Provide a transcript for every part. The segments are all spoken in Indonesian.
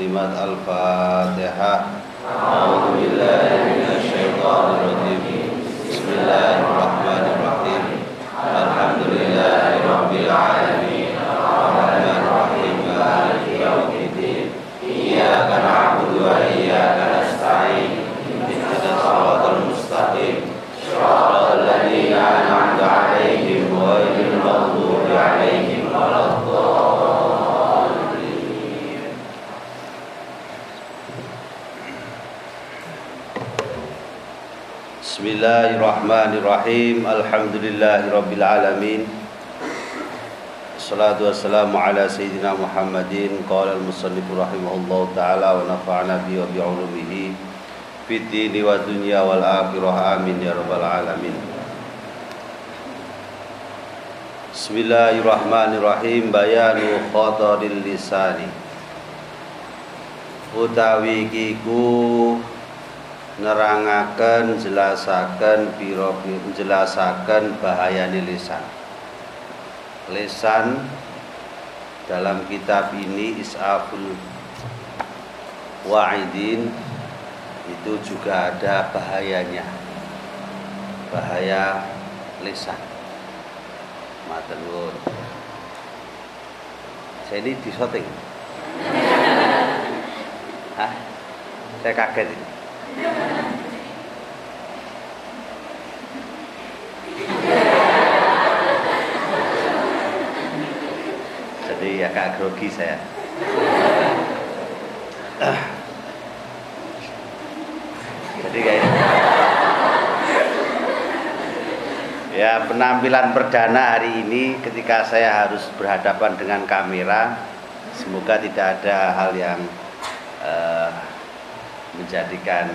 muslimat alfa Rabbil Alamin. Salatu wassalamu ala Sayyidina Muhammadin. Qala al-musallifu rahimahullahu ta'ala Wa nafa'na bi wa bi'ulumihi Fitini wa dunya wal akhirah. Amin ya Rabbal Alamin. Bismillahirrahmanirrahim. Bayanu khataril lisani. Utawi kiku nerangaken jelasaken piro jelasaken bahayane lisan. Lisan dalam kitab ini Is'aful Wa'idin itu juga ada bahayanya. Bahaya lisan. Matur nuwun. Saya ini di shooting Hah? saya kaget ini jadi agak grogi saya. Jadi kayak ya penampilan perdana hari ini ketika saya harus berhadapan dengan kamera semoga tidak ada hal yang uh, menjadikan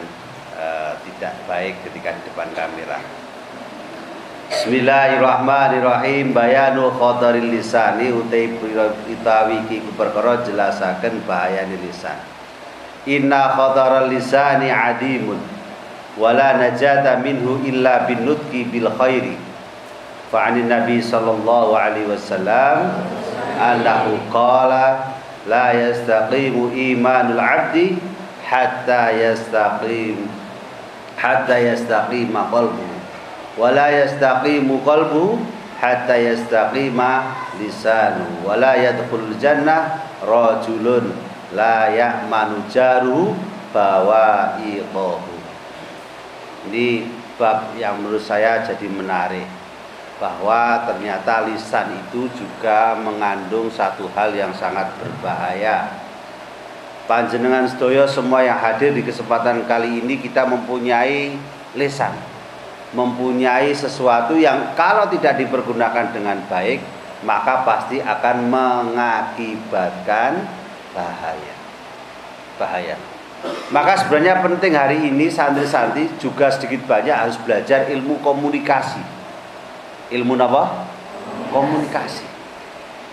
uh, tidak baik ketika di depan kamera Bismillahirrahmanirrahim. Bayanu khataril lisani utai itawi ki perkara jelasaken bahayane lisan. Inna khataral lisani adimun wala najata minhu illa bin nutqi bil khairi. Fa'anin nabi sallallahu alaihi wasallam annahu qala la yastaqimu imanul abdi hatta yastaqim hatta yastaqima qalbuhu wala yastaqimu qalbu hatta yastaqima lisanu. Wala yadkhulul jannah rajulun la ya'manu jaru bawa'iqahu. Ini bab yang menurut saya jadi menarik bahwa ternyata lisan itu juga mengandung satu hal yang sangat berbahaya. Panjenengan sedoyo semua yang hadir di kesempatan kali ini kita mempunyai lisan mempunyai sesuatu yang kalau tidak dipergunakan dengan baik maka pasti akan mengakibatkan bahaya. Bahaya. Maka sebenarnya penting hari ini santri-santri juga sedikit banyak harus belajar ilmu komunikasi. Ilmu apa? komunikasi.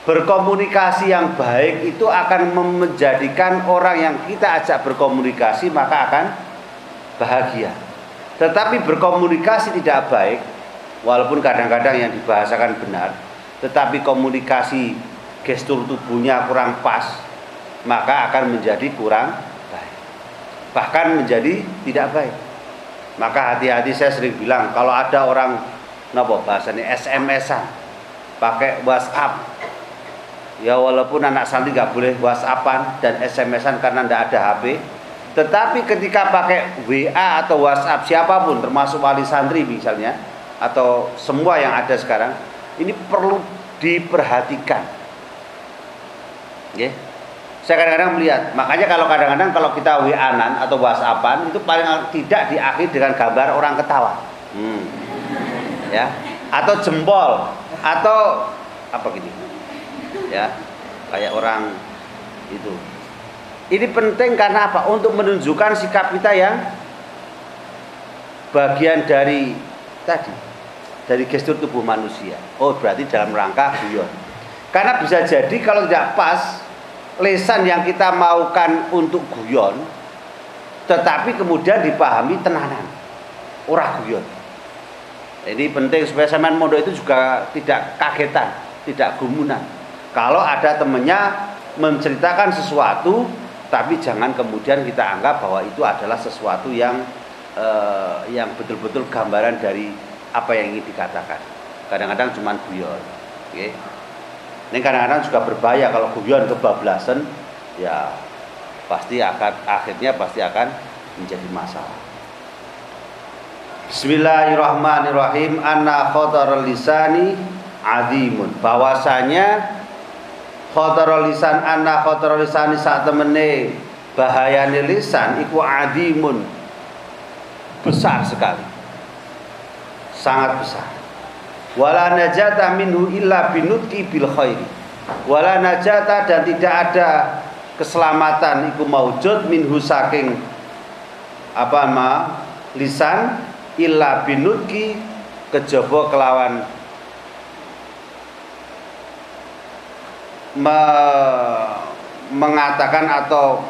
Berkomunikasi yang baik itu akan menjadikan orang yang kita ajak berkomunikasi maka akan bahagia tetapi berkomunikasi tidak baik, walaupun kadang-kadang yang dibahasakan benar, tetapi komunikasi gestur tubuhnya kurang pas, maka akan menjadi kurang baik. Bahkan menjadi tidak baik. Maka hati-hati saya sering bilang kalau ada orang napa bahasanya SMS-an pakai WhatsApp ya walaupun anak santri nggak boleh WhatsAppan dan SMS-an karena tidak ada HP tetapi ketika pakai WA atau WhatsApp siapa pun termasuk wali santri misalnya atau semua yang ada sekarang ini perlu diperhatikan. Ya. Saya kadang-kadang melihat, makanya kalau kadang-kadang kalau kita WA-an atau WhatsAppan itu paling tidak diakhiri dengan gambar orang ketawa. Hmm. Ya. Atau jempol atau apa gitu. Ya. Kayak orang itu ini penting karena apa? Untuk menunjukkan sikap kita yang bagian dari tadi dari gestur tubuh manusia. Oh, berarti dalam rangka guyon. Karena bisa jadi kalau tidak pas lesan yang kita maukan untuk guyon tetapi kemudian dipahami tenanan ora guyon ini penting supaya semen mondo itu juga tidak kagetan tidak gumunan kalau ada temennya menceritakan sesuatu tapi jangan kemudian kita anggap bahwa itu adalah sesuatu yang eh, yang betul-betul gambaran dari apa yang ingin dikatakan kadang-kadang cuma guyon okay. ini kadang-kadang juga berbahaya kalau guyon kebablasan ya pasti akan akhirnya pasti akan menjadi masalah. Bismillahirrahmanirrahim. Anna khatarul lisani adimun. Bahwasanya khatarul lisan anna khatarul lisani saat temene bahayane lisan iku adimun. Besar sekali. Sangat besar. Wala najata minhu illa binutki bil khairi. Wala najata dan tidak ada keselamatan iku maujud minhu saking apa ma lisan illa binutki kejaba kelawan me, mengatakan atau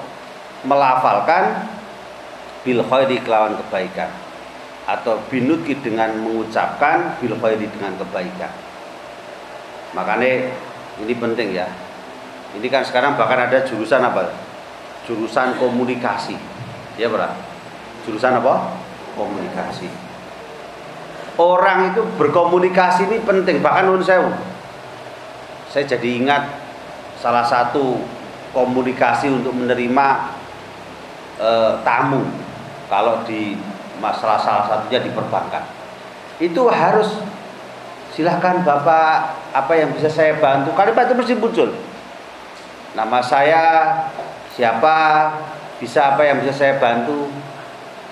melafalkan bil khairi kelawan kebaikan atau binutki dengan mengucapkan bil khairi dengan kebaikan makanya ini penting ya ini kan sekarang bahkan ada jurusan apa? Jurusan komunikasi. Ya, Bro. Jurusan apa? Komunikasi. Orang itu berkomunikasi ini penting, bahkan nun saya saya jadi ingat salah satu komunikasi untuk menerima e, tamu kalau di masalah salah satunya di perbankan. Itu harus silahkan bapak apa yang bisa saya bantu? Kalimat itu mesti muncul. Nama saya siapa? Bisa apa yang bisa saya bantu?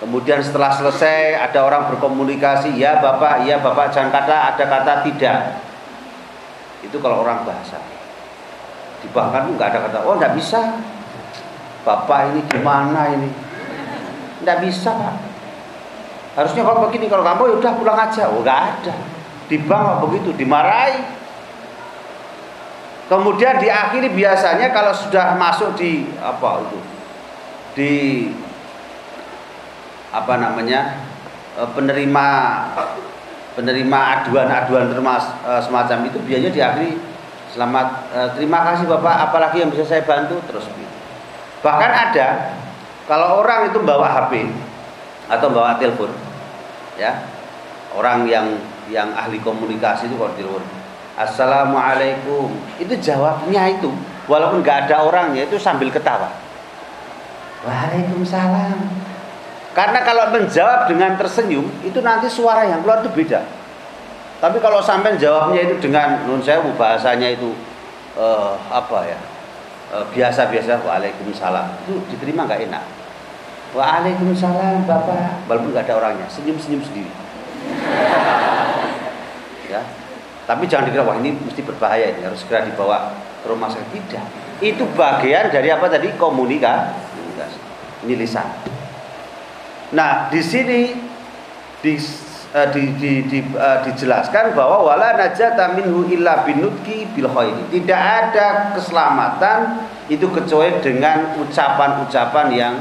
Kemudian setelah selesai ada orang berkomunikasi ya bapak ya bapak jangan kata ada kata tidak. Itu kalau orang bahasa di bahkan nggak ada kata oh nggak bisa. Bapak ini gimana ini? Nggak bisa pak. Harusnya kalau begini kalau kamu ya udah pulang aja. Oh nggak ada. Di bank begitu dimarahi. Kemudian diakhiri biasanya kalau sudah masuk di apa itu di apa namanya e, penerima penerima aduan-aduan e, semacam itu biasanya diakhiri selamat e, terima kasih bapak apalagi yang bisa saya bantu terus bahkan ada kalau orang itu bawa HP atau bawa telepon ya orang yang yang ahli komunikasi itu kalau telepon Assalamualaikum. Itu jawabnya itu, walaupun nggak ada orangnya itu sambil ketawa. Waalaikumsalam. Karena kalau menjawab dengan tersenyum, itu nanti suara yang keluar itu beda. Tapi kalau sampai jawabnya itu dengan nun sewu bahasanya itu uh, apa ya? Uh, biasa-biasa Waalaikumsalam. Itu diterima nggak enak. Waalaikumsalam Bapak. Walaupun nggak ada orangnya, senyum-senyum sendiri. ya, tapi jangan dikira wah ini mesti berbahaya ini harus segera dibawa ke rumah sakit. Tidak. Itu bagian dari apa tadi komunikasi. Ini lisan. Nah di sini di, uh, di, di, di, uh, dijelaskan bahwa wala najata minhu illa binutki bil khairi. Tidak ada keselamatan itu kecuali dengan ucapan-ucapan yang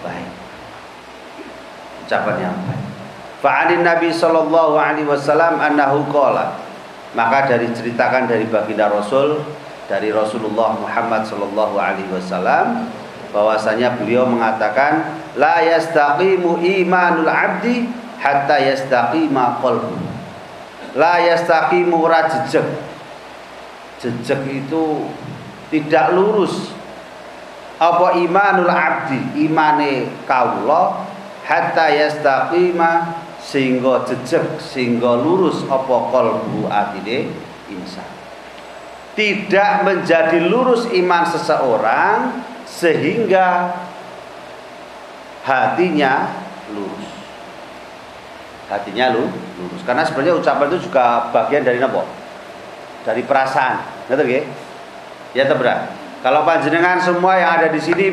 baik. Ucapan yang baik. Fa'anin Nabi sallallahu alaihi wasallam annahu qala maka dari ceritakan dari baginda Rasul dari Rasulullah Muhammad Shallallahu Alaihi Wasallam bahwasanya beliau mengatakan la yastaqimu imanul abdi hatta yastaqima qalbu. La yastaqimu rajejek jejek itu tidak lurus. Apa imanul abdi? Imane kaula hatta yastaqima sehingga jejeg sehingga lurus apa kalbu atine insan. Tidak menjadi lurus iman seseorang sehingga hatinya lurus hatinya lurus karena sebenarnya ucapan itu juga bagian dari apa dari perasaan ngerti nggih ya tebra kalau panjenengan semua yang ada di sini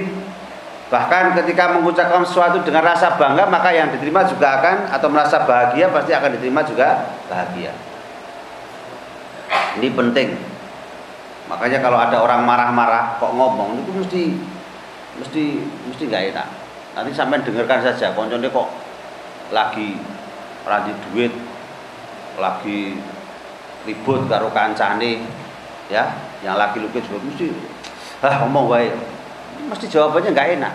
Bahkan ketika mengucapkan sesuatu dengan rasa bangga maka yang diterima juga akan atau merasa bahagia pasti akan diterima juga bahagia. Ini penting. Makanya kalau ada orang marah-marah kok ngomong itu mesti mesti mesti nggak enak. Nanti sampai dengarkan saja konconnya kok lagi rajin duit, lagi ribut karo kancane ya, yang lagi lukis juga mesti ah ngomong wae. Mesti jawabannya nggak enak.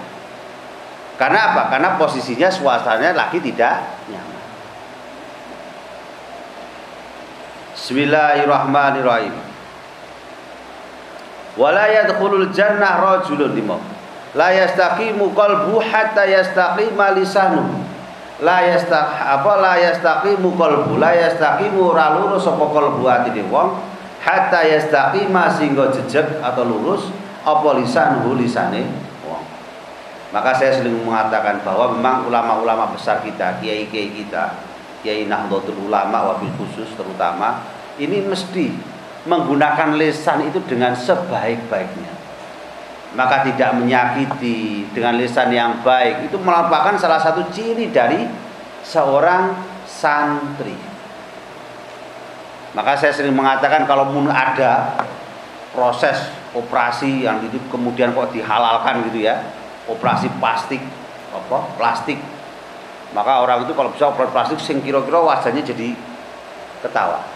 Karena apa? Karena posisinya suasananya lagi tidak nyaman. Bismillahirrahmanirrahim wala yadkhulul jannah rajulun lima la yastaqimu qalbu hatta yastaqima la yastaq apa la yastaqimu qalbu la yastaqimu ra lurus apa qalbu atine wong hatta yastaqima sehingga jejeg atau lurus apa lisanuhu lisane wong maka saya sering mengatakan bahwa memang ulama-ulama besar kita kiai-kiai kita kiai Nahdlatul Ulama wabil khusus terutama ini mesti menggunakan lisan itu dengan sebaik-baiknya. Maka tidak menyakiti dengan lisan yang baik itu merupakan salah satu ciri dari seorang santri. Maka saya sering mengatakan kalau pun ada proses operasi yang itu kemudian kok dihalalkan gitu ya, operasi plastik apa plastik maka orang itu kalau bisa operasi plastik sing kira-kira wajahnya jadi ketawa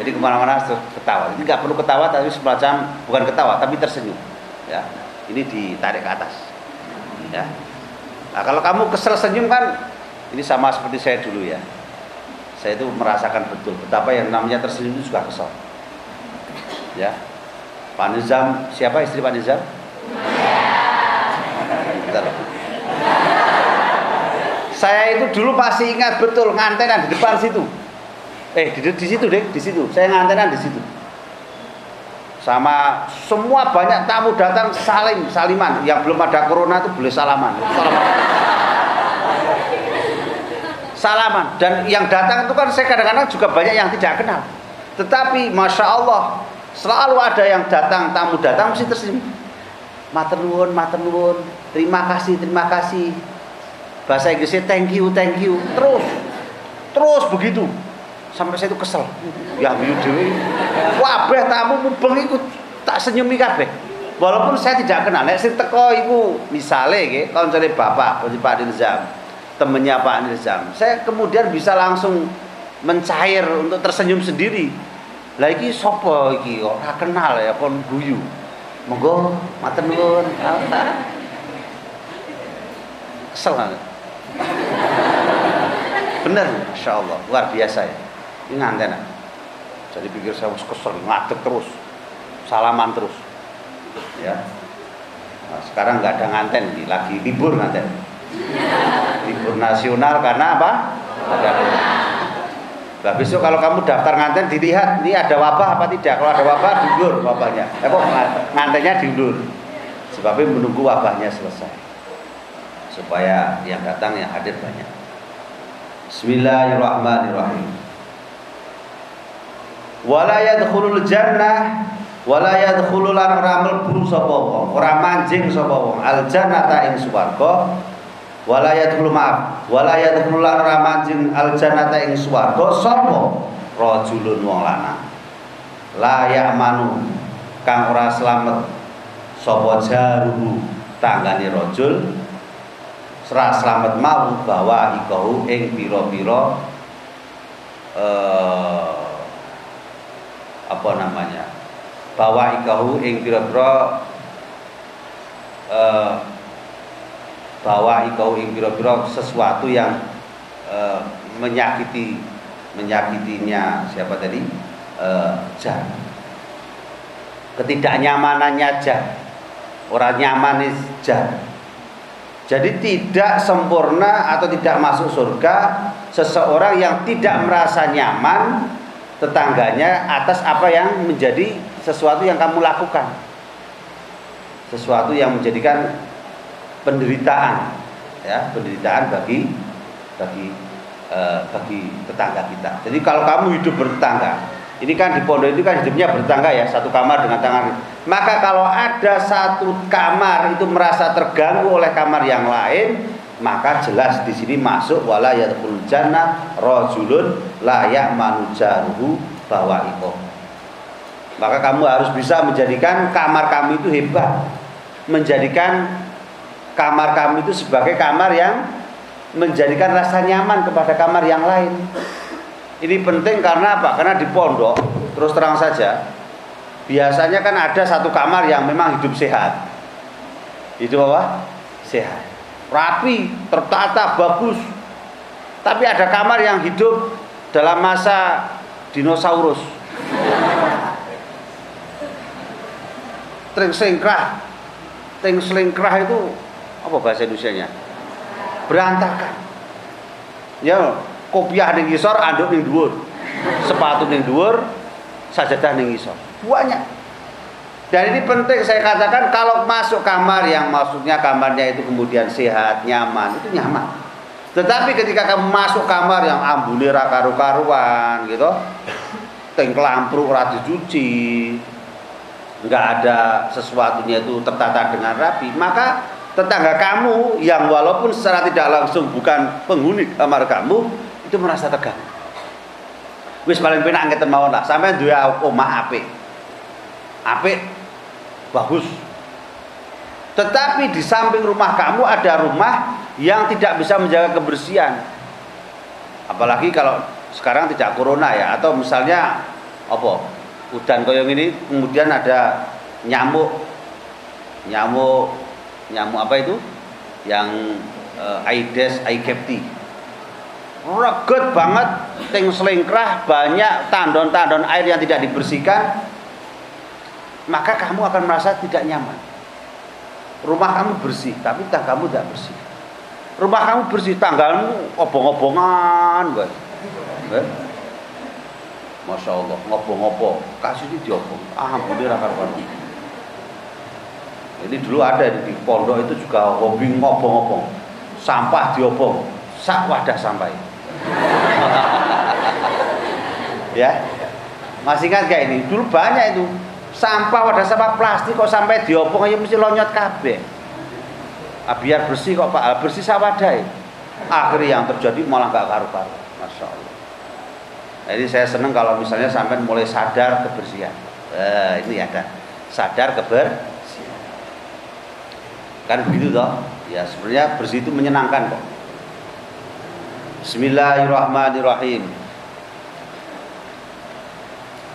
jadi ke mana-mana ketawa. Ini nggak perlu ketawa tapi semacam bukan ketawa tapi tersenyum. Ya, ini ditarik ke atas. Ya. Nah, kalau kamu kesel senyum kan ini sama seperti saya dulu ya. Saya itu merasakan betul betapa yang namanya tersenyum itu juga kesel. Ya. Pak Nizam, siapa istri Pak Nizam? Bentar. Saya itu dulu pasti ingat betul ngantenan di depan situ eh di, di situ deh di situ saya ngantenan di situ sama semua banyak tamu datang salim saliman. Yang belum ada corona itu boleh salaman. Salaman. Salaman. Dan yang datang itu kan saya kadang-kadang juga banyak yang tidak kenal. Tetapi masya Allah selalu ada yang datang tamu datang mesti tersenyum matur nuwun. Terima kasih terima kasih. Bahasa Inggrisnya thank you thank you. Terus. Terus begitu sampai saya itu kesel. Ya ayu dewi. Wabeh tamu mubeng ikut tak senyumi kabeh. Walaupun saya tidak kenal nek sing teko iku misale nggih kancane bapak Pak Nizam temennya Pak Nizam. Saya kemudian bisa langsung mencair untuk tersenyum sendiri. Lah iki sapa iki ora kenal ya pon guyu. Monggo matur nuwun. Kesel bener Masya Allah. Luar biasa ya ini nganten jadi pikir saya harus kesel ngadep terus salaman terus ya nah, sekarang nggak ada nganten lagi libur nganten libur nasional karena apa ada Nah, besok kalau kamu daftar nganten dilihat ini ada wabah apa tidak. Kalau ada wabah diundur wabahnya. Eh kok ngantennya diundur. Sebabnya menunggu wabahnya selesai. Supaya yang datang yang hadir banyak. Bismillahirrahmanirrahim wala yadkhulul jannah wala yadkhulul ora mlebu sapa wong ora manjing sapa wong. Al jannata ing swarga wala yadkhulu maaf wala yadkhulul lan ora manjing al jannata ing swarga sapa? Rajulun wong lanang. La ya'manu kang ora slamet sapa jaruhu tanggane rajul serah slamet mau bahwa ikahu ing pira-pira eh apa namanya? Bahwa ikahu ing pira-pira eh, ikahu ing pira-pira sesuatu yang eh, menyakiti menyakitinya. Siapa tadi? Eh, jah. Ketidaknyamanannya jah. Orang nyaman jah. Jadi tidak sempurna atau tidak masuk surga seseorang yang tidak merasa nyaman tetangganya atas apa yang menjadi sesuatu yang kamu lakukan. Sesuatu yang menjadikan penderitaan ya, penderitaan bagi bagi uh, bagi tetangga kita. Jadi kalau kamu hidup bertetangga, ini kan di pondok itu kan hidupnya bertetangga ya, satu kamar dengan tangan. Maka kalau ada satu kamar itu merasa terganggu oleh kamar yang lain, maka jelas di sini masuk wala yadkhul jannah rajulun la ya'manu jaruhu iko. Maka kamu harus bisa menjadikan kamar kamu itu hebat. Menjadikan kamar kamu itu sebagai kamar yang menjadikan rasa nyaman kepada kamar yang lain. Ini penting karena apa? Karena di pondok, terus terang saja, biasanya kan ada satu kamar yang memang hidup sehat. Itu apa? Sehat. Rapi, tertata, bagus. Tapi ada kamar yang hidup dalam masa dinosaurus. Tring selingkrah. Tring selingkrah itu apa bahasa Indonesia-nya? Berantakan. Ya, kopiah ning ngisor, anduk ning dhuwur. Sepatu ning dhuwur, sajadah ning. Banyak. Dan ini penting saya katakan kalau masuk kamar yang maksudnya kamarnya itu kemudian sehat, nyaman, itu nyaman. Tetapi ketika kamu masuk kamar yang ambune karu-karuan gitu, teng lampruk ora dicuci, enggak ada sesuatunya itu tertata dengan rapi, maka tetangga kamu yang walaupun secara tidak langsung bukan penghuni kamar kamu itu merasa tegang. Wis paling penak ngeten mawon lah, sampean duwe omah apik. Apik bagus. Tetapi di samping rumah kamu ada rumah yang tidak bisa menjaga kebersihan. Apalagi kalau sekarang tidak corona ya atau misalnya apa? Udan koyong ini kemudian ada nyamuk nyamuk nyamuk apa itu? Yang uh, Aedes aegypti. Reget banget, ting selingkrah, banyak tandon-tandon air yang tidak dibersihkan, maka kamu akan merasa tidak nyaman. Rumah kamu bersih, tapi tanggamu tidak bersih. Rumah kamu bersih, tanggamu obong-obongan, guys. Masya Allah, ngobong-ngobong, kasih ini diobong. Ah, ampun, rakar Ini dulu ada di pondok itu juga hobi ngobong-ngobong. Sampah diobong, sak wadah sampai. ya, masih ingat gak ini? Dulu banyak itu sampah wadah sampah plastik kok sampai diopong aja mesti lonyot kabeh. Ah, biar bersih kok pak. Ah, bersih sawadai akhirnya yang terjadi malah nggak karu-karu. Masya Allah jadi saya senang kalau misalnya sampai mulai sadar kebersihan. Eh, ini ada. Sadar kebersihan. Kan begitu toh? Ya sebenarnya bersih itu menyenangkan kok. Bismillahirrahmanirrahim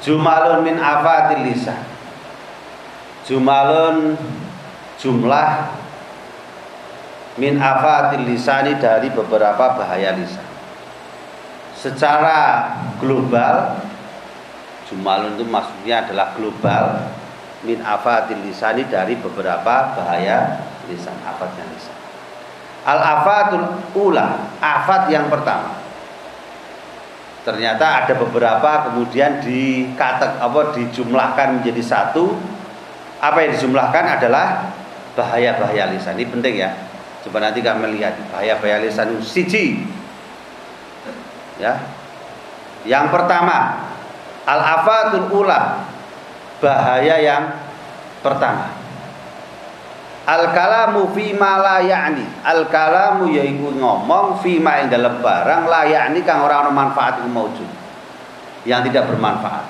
Jumalun min afatil lisan. Jumalun jumlah min afatil lisani dari beberapa bahaya lisan. Secara global jumalun itu maksudnya adalah global min afatil lisani dari beberapa bahaya lisan afatnya lisan. Al afatul ula afat yang pertama ternyata ada beberapa kemudian dikata apa dijumlahkan menjadi satu apa yang dijumlahkan adalah bahaya-bahaya lisan. Ini penting ya. Coba nanti kami lihat bahaya-bahaya lisan siji. Ya. Yang pertama, al-afatul ula. Bahaya yang pertama. Al-kalamu fi ma la ya'ni. Al-kalamu yaiku ngomong fi ma ing dalam barang la ya'ni kang ora ana manfaat maujud. Yang tidak bermanfaat.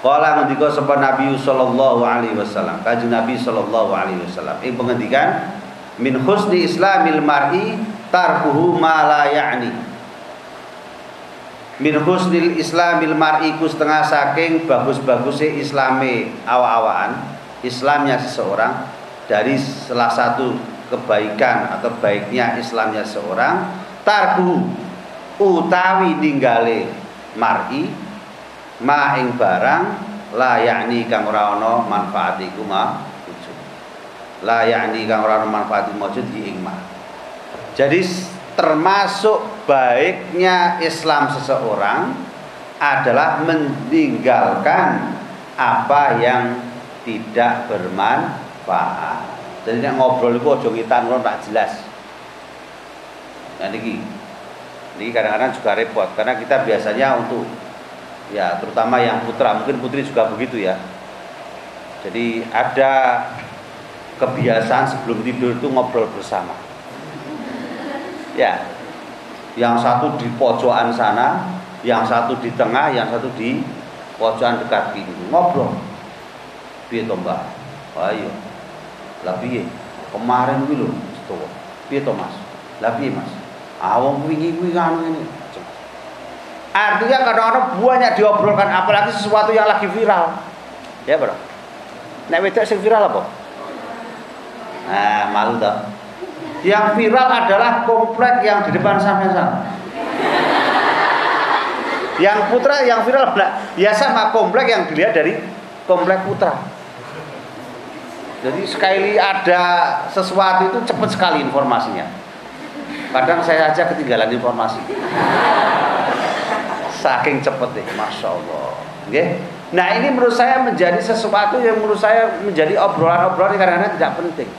Kala ngendika sapa Nabi sallallahu alaihi wasallam, kanjeng Nabi sallallahu alaihi wasallam ing pengendikan min husni islamil mar'i tarkuhu ma la ya'ni. Min husnil islamil mar'i ku setengah saking bagus-bagusnya islame awa-awaan, Islamnya seseorang dari salah satu kebaikan atau baiknya Islamnya seorang tarku utawi ninggale mar'i ma ing barang la yakni kang ora ana manfaat iku ma la yakni kang ora ana manfaat ma. Jadi termasuk baiknya Islam seseorang adalah meninggalkan apa yang tidak bermanfaat. Jadi nek ngobrol itu ojo ngitan ngono tak jelas. Nah niki. Niki kadang-kadang juga repot karena kita biasanya untuk ya terutama yang putra mungkin putri juga begitu ya jadi ada kebiasaan sebelum tidur itu ngobrol bersama ya yang satu di pojokan sana yang satu di tengah yang satu di pojokan dekat pintu ngobrol piye to mbak? Ayo lah piye? Kemarin kuwi lho setuwa piye to mas? Lah piye mas? Awong wingi kuwi kan ini. Artinya kadang-kadang banyak diobrolkan apalagi sesuatu yang lagi viral. Ya bro? Nek wedok sing viral apa? Nah malu tak yang viral adalah komplek yang di depan sampean yang putra yang viral ya sama komplek yang dilihat dari komplek putra. Jadi sekali ada sesuatu itu cepat sekali informasinya. Kadang saya aja ketinggalan informasi. Saking cepet deh, masya Allah. Okay? Nah ini menurut saya menjadi sesuatu yang menurut saya menjadi obrolan-obrolan yang kadang-kadang tidak penting.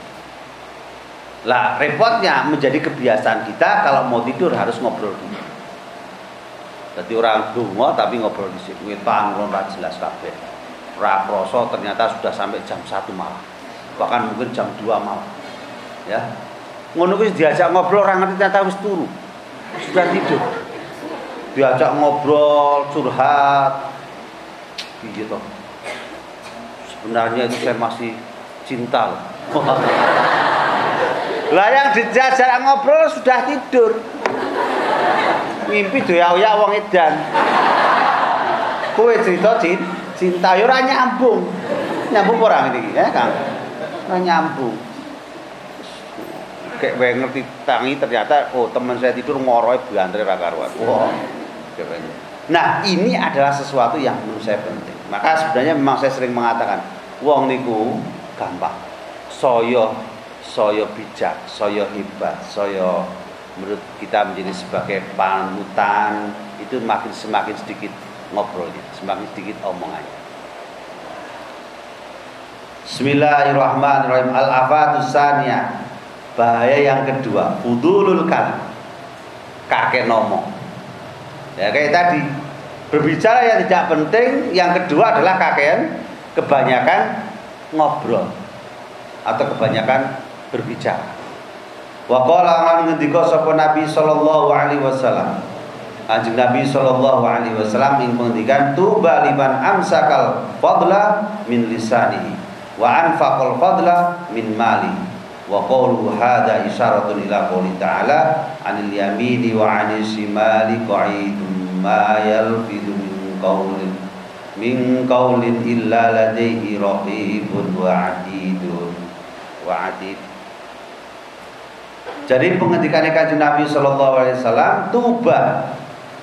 Lah repotnya menjadi kebiasaan kita kalau mau tidur harus ngobrol dulu. Jadi orang dungo tapi ngobrol di sini. Ora jelas kabeh. Ora ternyata sudah sampai jam 1 malam. Bahkan mungkin jam 2 malam. Ya. Ngono kuwi diajak ngobrol orang ngerti ternyata wis turu. Sudah tidur. Diajak ngobrol, curhat. Gitu. Sebenarnya itu saya masih cinta loh. lah yang dijajak ngobrol sudah tidur ngimpi doya-oya wong edan. Kowe cerita cin, cinta yo ora nyambung. Nyambung ora ngene iki, ya, Kang? Nyambung. Kayak wae ngerti tangi ternyata oh teman saya tidur ngoroe bantre ra karuan. Wah. Nah, ini adalah sesuatu yang menurut saya penting. Maka sebenarnya memang saya sering mengatakan, wong niku gampang. Soyo soyo bijak, soyo hebat, soyo menurut kita menjadi sebagai panutan itu makin semakin sedikit ngobrolnya, semakin sedikit omongannya. Bismillahirrahmanirrahim. Al-afatus Bahaya yang kedua, fudulul kalam. Kakek ngomong. Ya kayak tadi, berbicara yang tidak penting, yang kedua adalah kakek kebanyakan ngobrol atau kebanyakan berbicara. Wa qala lan ngendika sapa Nabi sallallahu alaihi wasallam. Kanjeng Nabi sallallahu alaihi wasallam ing pengendikan tuba liman amsakal fadla min lisanihi wa anfaqal fadla min mali. Wa qawlu hadha isyaratun ila qouli ta'ala anil yamini wa anil shimali qa'idun ma yalfidu min qawlin min qawlin illa ladaihi raqibun wa atidun wa atid jadi pengendikan kanjeng Nabi Shallallahu Alaihi Wasallam tuba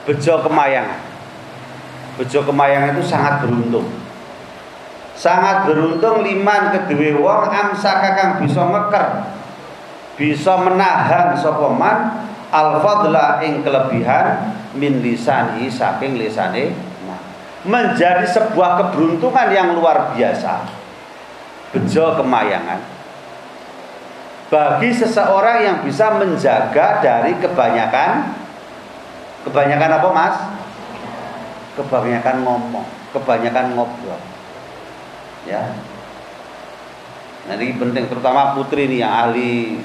bejo kemayangan. Bejo kemayangan itu sangat beruntung. Sangat beruntung liman kedua wong amsaka kang bisa ngeker bisa menahan sopoman al fadla ing kelebihan min lisani saking lisane menjadi sebuah keberuntungan yang luar biasa. Bejo kemayangan. Bagi seseorang yang bisa menjaga dari kebanyakan kebanyakan apa mas? Kebanyakan ngomong kebanyakan ngobrol ya. Nah penting terutama putri ini yang ahli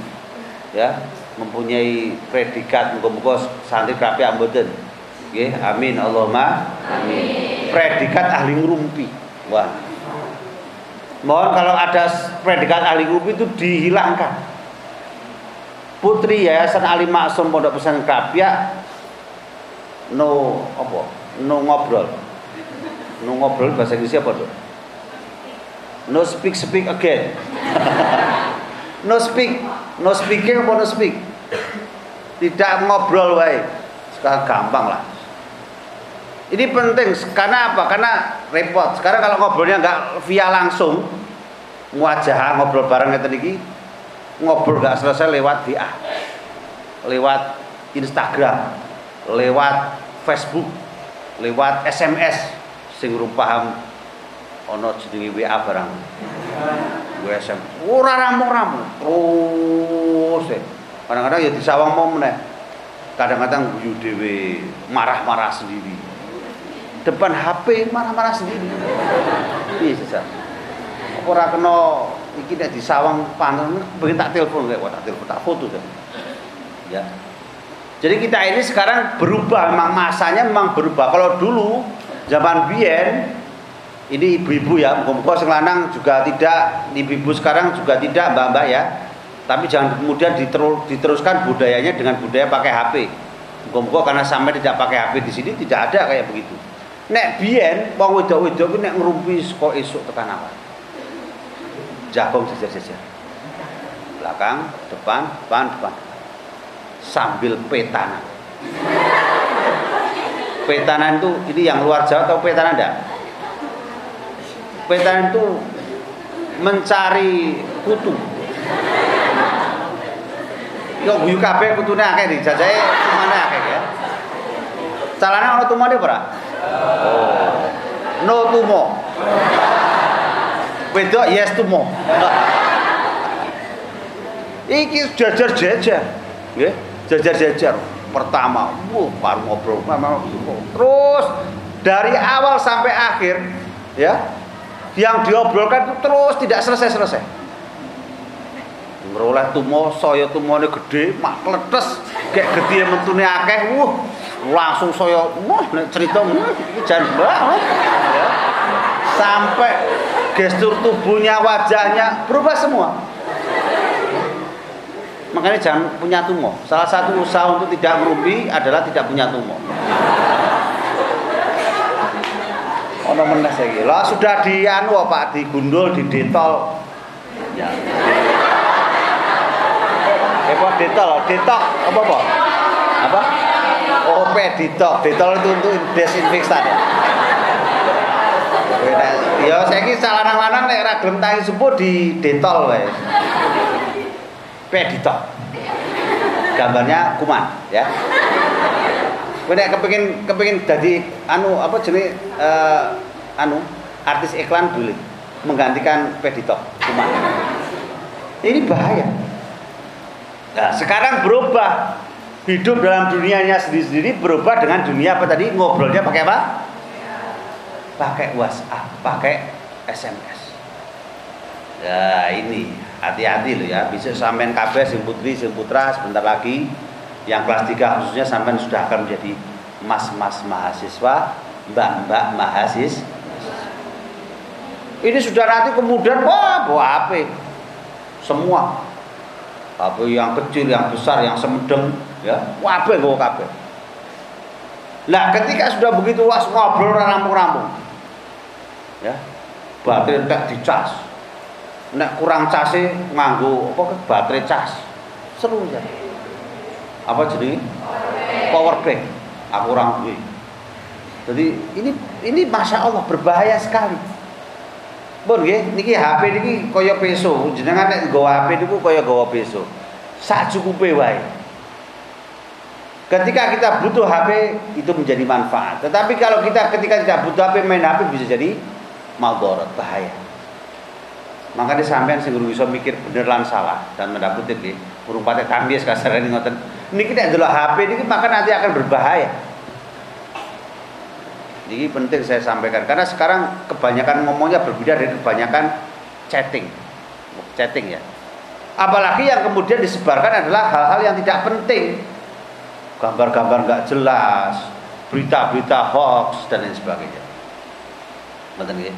ya mempunyai predikat muka-muka santri krapi amboten amin Allahumma amin. Predikat ahli ngerumpi wah. Mohon kalau ada predikat ahli ngerumpi itu dihilangkan. Putri Yayasan Ali Maksum Pondok Pesantren Krapia no apa? No ngobrol. No ngobrol bahasa Inggris apa tuh no speak speak again. No speak. No speaking apa no speak? Tidak ngobrol wae. Sekarang gampang lah. Ini penting. Karena apa? Karena repot. Sekarang kalau ngobrolnya nggak via langsung wajah ngobrol bareng ngeten ngobrol gak selesai lewat WA lewat Instagram lewat Facebook lewat SMS sing paham ono jenenge WA barang gue SM ora rampung-rampung terus e. kadang-kadang ya disawang mau meneh kadang-kadang guyu dhewe marah-marah sendiri depan HP marah-marah sendiri iya sih ora kena iki nek disawang panen pengen tak telepon kayak tak telepon tak foto kan. Ya. Jadi kita ini sekarang berubah memang masanya memang berubah. Kalau dulu zaman biyen ini ibu-ibu ya muka-muka lanang juga tidak ibu-ibu sekarang juga tidak mbak-mbak ya. Tapi jangan kemudian diterus, diteruskan budayanya dengan budaya pakai HP muka-muka karena sampai tidak pakai HP di sini tidak ada kayak begitu. Nek biyen wong wedok-wedok ku nek ngrumpi kok esuk tekan awal. Jagong sejar-sejar belakang depan depan depan. Sambil petanan. Petanan itu ini yang luar Jawa atau petanan enggak Petan itu mencari kutu. Yo guyu kabeh kutune akeh di jajahe tumane akeh ya. Calane ana tumone ora? No tumo. Wedok yes tumo. Iki jajar-jajar. Nggih, jajar-jajar. Pertama, wuh, baru ngobrol. Terus dari awal sampai akhir ya yang diobrolkan itu terus tidak selesai-selesai ngeroleh tumo saya tumone gede mak kletes kayak gede mentune akeh wuh langsung saya wah nek cerita jan banget. Ya. sampai gestur tubuhnya wajahnya berubah semua. Makanya jangan punya tumo. Salah satu usaha untuk tidak merumpi adalah tidak punya tumo ono meneh saiki. Lah sudah di anu Pak digundul di detol. Ya. Apa detol? Detok apa apa? Apa? Oh, peditok. Detol itu untuk desinfektan ya. Ya saiki salah lanang nek ora gelem tangi sepuh di detol wae. Peditok. Gambarnya kuman ya. Kowe nek kepengin kepengin dadi anu apa jenis uh, anu artis iklan boleh menggantikan peditok cuma ini bahaya. Nah sekarang berubah. Hidup dalam dunianya sendiri-sendiri berubah dengan dunia apa tadi? Ngobrolnya pakai apa? Pakai WhatsApp pakai SMS ya ini. Hati-hati loh ya. Bisa sampean kabeh sing putri sebentar lagi yang kelas 3 khususnya sampai sudah akan menjadi mas-mas mahasiswa, mbak-mbak mahasiswa. Ini sudah nanti kemudian wah bawa HP semua HP yang kecil, yang besar, yang semedeng, ya, wabe bawa kabeh. Nah, ketika sudah begitu was ngobrol rampung-rampung. Ya. Baterai tak dicas. Nek kurang case nganggo apa baterai cas. Seru ya apa jadi power bank. Aku orang duit jadi ini ini masya Allah berbahaya sekali. Bon nggih niki HP niki kaya peso. Jenengan nek HP niku kaya nggawa peso. Sak cukupe wae. Ketika kita butuh HP itu menjadi manfaat. Tetapi kalau kita ketika tidak butuh HP main HP bisa jadi maldorot bahaya. Makanya sampean sing bisa mikir bener lan salah dan mendapat nggih. Urung pate tambies kasarane ngoten ini kita adalah HP ini maka nanti akan berbahaya. Jadi penting saya sampaikan karena sekarang kebanyakan ngomongnya berbeda dari kebanyakan chatting, chatting ya. Apalagi yang kemudian disebarkan adalah hal-hal yang tidak penting, gambar-gambar nggak jelas, berita-berita hoax dan lain sebagainya. Betul ya?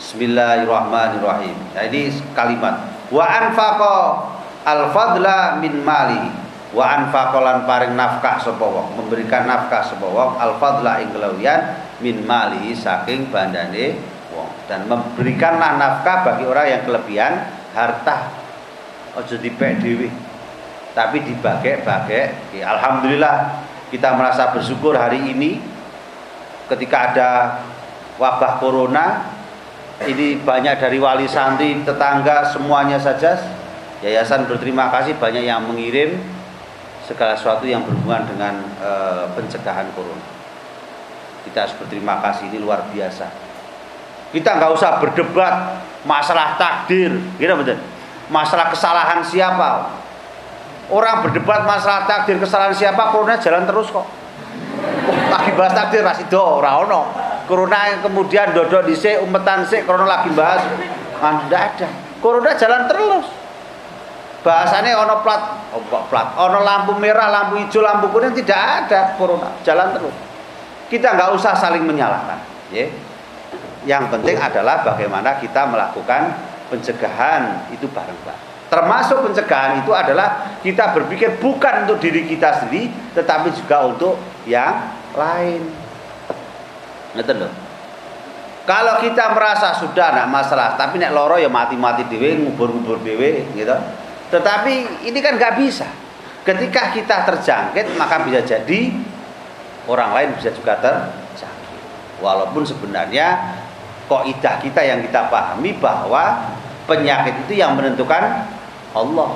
Bismillahirrahmanirrahim. Nah, ini kalimat wa anfaqa al-fadla min mali wa anfaqalan paring nafkah sapa memberikan nafkah sapa al fadla ing min mali saking bandane wong. Dan memberikanlah nafkah bagi orang yang kelebihan harta aja dipek dhewe tapi dibagi-bagi alhamdulillah kita merasa bersyukur hari ini ketika ada wabah corona. Ini banyak dari wali santri tetangga semuanya saja. Yayasan berterima kasih banyak yang mengirim segala sesuatu yang berhubungan dengan e, pencegahan corona. Kita harus berterima kasih ini luar biasa. Kita nggak usah berdebat masalah takdir, gitu betul. Masalah kesalahan siapa? Orang berdebat masalah takdir kesalahan siapa, corona jalan terus kok. Oh, lagi bahas takdir masih do, ono. Corona kemudian dodok dhisik, umetan sik, corona lagi bahas. Anda ada. Corona jalan terus bahasanya ono plat oh, plat ono lampu merah lampu hijau lampu kuning tidak ada corona jalan terus kita nggak usah saling menyalahkan ya yang penting adalah bagaimana kita melakukan pencegahan itu bareng-bareng. Termasuk pencegahan itu adalah kita berpikir bukan untuk diri kita sendiri, tetapi juga untuk yang lain. Ngerti loh. Kalau kita merasa sudah nak masalah, tapi nek loro ya mati-mati dewe, ngubur-ngubur dewe, gitu. Tetapi ini kan nggak bisa. Ketika kita terjangkit, maka bisa jadi orang lain bisa juga terjangkit. Walaupun sebenarnya idah kita yang kita pahami bahwa penyakit itu yang menentukan Allah.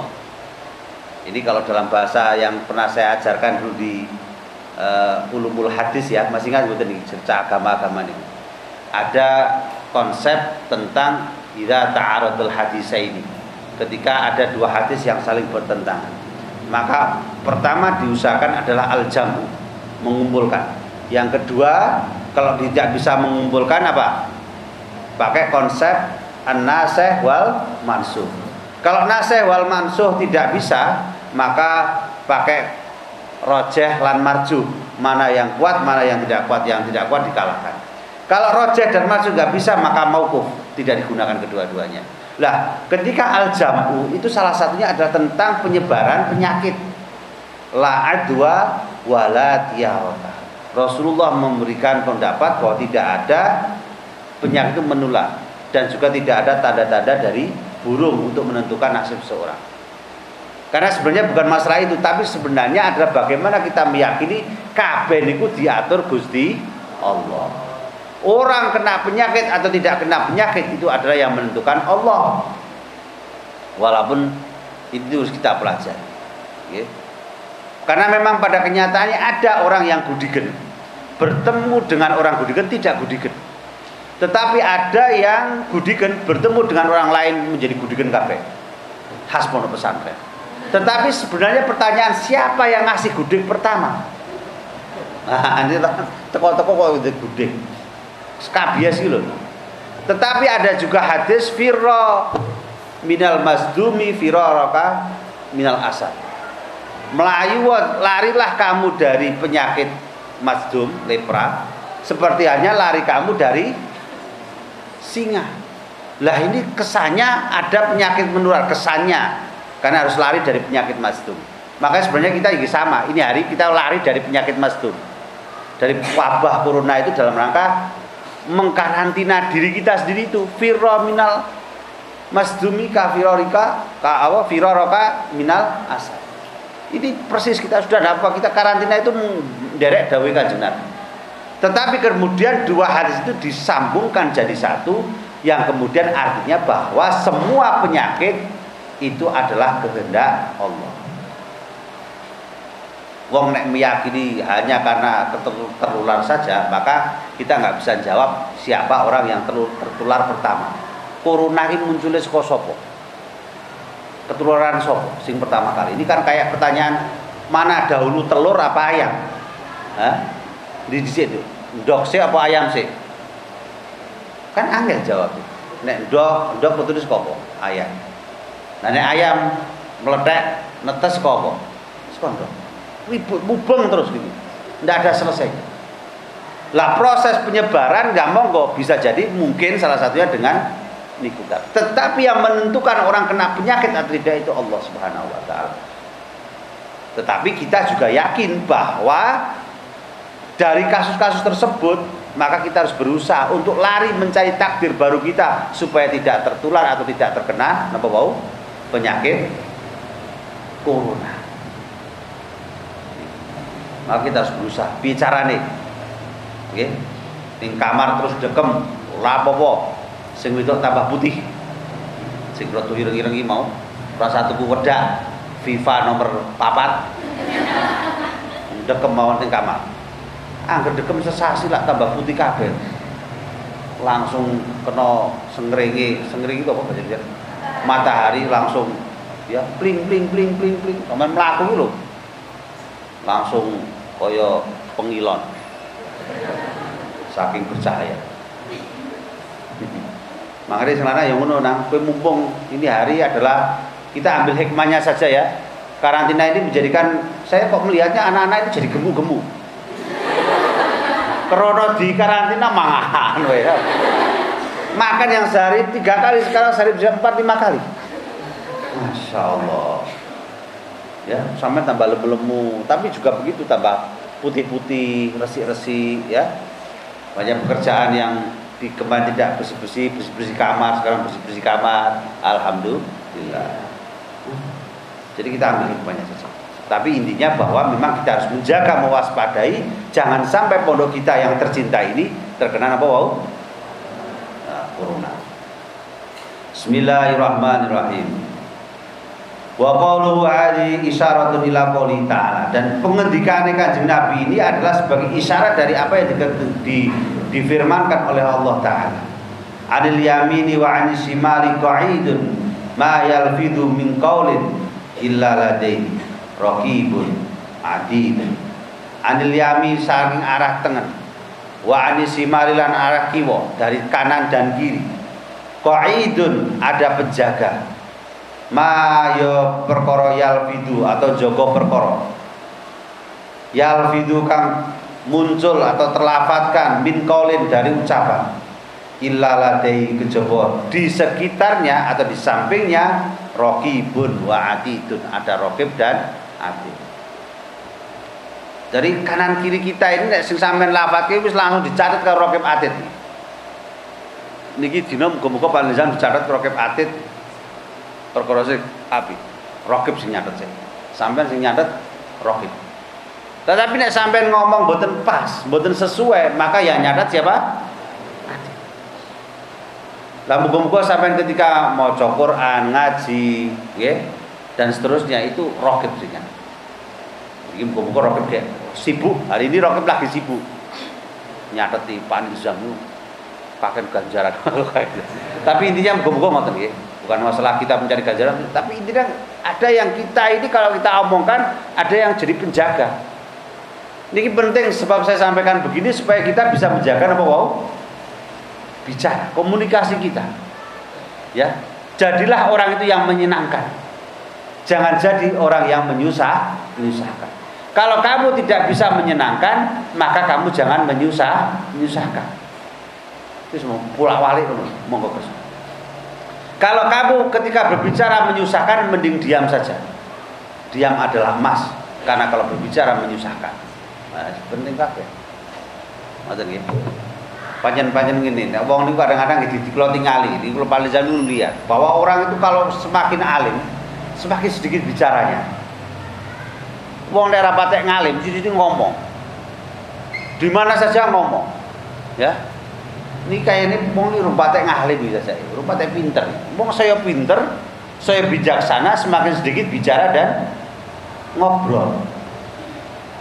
Ini kalau dalam bahasa yang pernah saya ajarkan dulu di uh, ulumul hadis ya, masih ingat betul nih cerita agama-agama ini ada konsep tentang ida ta'aradul hadis ini. Ketika ada dua hadis yang saling bertentangan, maka pertama diusahakan adalah al-jamu, mengumpulkan. Yang kedua, kalau tidak bisa mengumpulkan apa? Pakai konsep an-nasih wal mansuh. Kalau nasih wal mansuh tidak bisa, maka pakai rojeh lan marju. Mana yang kuat, mana yang tidak kuat, yang tidak kuat dikalahkan. Kalau rojeh dan masuk nggak bisa maka maukuf tidak digunakan kedua-duanya. Lah, ketika al-jamu itu salah satunya adalah tentang penyebaran penyakit. La adwa wala Rasulullah memberikan pendapat bahwa tidak ada penyakit menular dan juga tidak ada tanda-tanda dari burung untuk menentukan nasib seorang. Karena sebenarnya bukan masalah itu, tapi sebenarnya adalah bagaimana kita meyakini kabeh itu diatur Gusti Allah. Orang kena penyakit atau tidak kena penyakit itu adalah yang menentukan Allah. Walaupun itu harus kita pelajari. Ya. Karena memang pada kenyataannya ada orang yang gudigen. Bertemu dengan orang gudigen tidak gudigen. Tetapi ada yang gudigen bertemu dengan orang lain menjadi gudigen kafe. Khas pondok pesantren. Tetapi sebenarnya pertanyaan siapa yang ngasih gudik pertama? Nah, ini teko-teko kok gudik skabias gitu loh. Tetapi ada juga hadis firro minal masdumi firaraka minal asad. Melayu larilah kamu dari penyakit masdum lepra seperti hanya lari kamu dari singa. Lah ini kesannya ada penyakit menular kesannya karena harus lari dari penyakit masdum. Makanya sebenarnya kita juga sama. Ini hari kita lari dari penyakit masdum. Dari wabah corona itu dalam rangka mengkarantina diri kita sendiri itu. Firra minal masdumi ka firarika ka apa firaraka minal asad ini persis kita sudah apa kita karantina itu derek dawe kanjeng tetapi kemudian dua hadis itu disambungkan jadi satu yang kemudian artinya bahwa semua penyakit itu adalah kehendak Allah. Wong nek meyakini hanya karena tertular saja maka kita nggak bisa jawab siapa orang yang tertular pertama. Corona ini munculnya saka sopo ketularan sopo sing pertama kali? Ini kan kayak pertanyaan mana dahulu telur apa ayam? Hah? di situ dok sih apa ayam sih kan angel jawab nek dok dok betul kopo ayam. Nah nek ayam meledak netes kopo sekondok ribut mubeng terus gitu. Tidak ada selesai lah proses penyebaran nggak monggo bisa jadi mungkin salah satunya dengan nikutan tetapi yang menentukan orang kena penyakit atau tidak itu Allah subhanahu wa ta'ala. Tetapi kita juga yakin bahwa dari kasus-kasus tersebut maka kita harus berusaha untuk lari mencari takdir baru kita supaya tidak tertular atau tidak terkena apa bau penyakit corona. Maka kita harus berusaha. Bicara nih oke di kamar terus dekem lapopo sing itu tambah putih. Sing rotu ireng-ireng mau. Rasa tuku wedak FIFA nomor papat. Dekem mawon ning kamar. Angger dekem sesasi lah tambah putih kabel langsung kena sengringi sengringi itu apa bahasa matahari langsung. Ya pling pling pling pling pling. Sampean mlaku lho. Langsung koyo pengilon saking percaya. Makanya selana yang ngono nang kue mumpung ini hari adalah kita ambil hikmahnya saja ya. Karantina ini menjadikan saya kok melihatnya anak-anak itu jadi gemu-gemu krono di karantina mangahan ya makan yang sehari tiga kali sekarang sehari bisa empat lima kali. Masya Allah. Ya sampai tambah lemu-lemu tapi juga begitu tambah putih-putih resi-resi ya banyak pekerjaan yang di kemarin tidak bersih-bersih bersih-bersih kamar sekarang bersih-bersih kamar alhamdulillah jadi kita ambil hikmahnya saja tapi intinya bahwa memang kita harus menjaga mewaspadai jangan sampai pondok kita yang tercinta ini terkena apa wow corona. Bismillahirrahmanirrahim. Wa qawluhu ali isyaratun ila qouli ta'ala dan pengendikane Kanjeng Nabi ini adalah sebagai isyarat dari apa yang di, di, difirmankan oleh Allah taala. Anil yamini wa anis shimali qa'idun ma yalfidu min qaulin illa ladaihi raqibun adid. Anil yamin saking arah tengah wa anisimalilan arah kiwo dari kanan dan kiri qaidun ada penjaga ma yo perkara yalfidu atau jogo perkara. Yalfidu kang muncul atau terlafatkan min qaulin dari ucapan. Illa ladai kejaba. Di sekitarnya atau di sampingnya rokibun wa atidun. Ada rokib dan atid. Dari kanan kiri kita ini nek sing sampean lafadzke wis langsung dicatat ke rokib atid. Niki dina muga-muga panjenengan dicatat rokib atid perkara sing api. Rokib sing nyatet sih. Sampean sing nyatet rokib. Tetapi nek sampean ngomong mboten pas, mboten sesuai, maka yang nyatet siapa? Lah muga-muga sampean ketika mau Quran, ngaji, nggih, dan seterusnya itu rokib sing nyatet. Iki muga-muga rokib sibuk hari ini Rokib lagi sibuk nyateti panizammu pakai ganjaran tapi intinya muga-muga ngoten bukan masalah kita mencari ganjaran tapi intinya ada yang kita ini kalau kita omongkan ada yang jadi penjaga. Ini penting sebab saya sampaikan begini supaya kita bisa menjaga apa wow bicara komunikasi kita. Ya jadilah orang itu yang menyenangkan. Jangan jadi orang yang menyusah menyusahkan. Kalau kamu tidak bisa menyenangkan, maka kamu jangan menyusah, menyusahkan. Itu semua pulang walik monggo Kalau kamu ketika berbicara menyusahkan, mending diam saja. Diam adalah emas, karena kalau berbicara menyusahkan. Nah, penting kabeh. Ngoten nggih. Panjen-panjen ngene, nek wong niku kadang-kadang di diklo tingali, di kula paling lihat bahwa orang itu kalau semakin alim, semakin sedikit bicaranya wong daerah patek ngalim di sini ngomong di mana saja ngomong ya ini kayak ini wong ini rumpatek ngalim bisa saya rumpatek pinter. Wong saya pinter saya bijaksana semakin sedikit bicara dan ngobrol.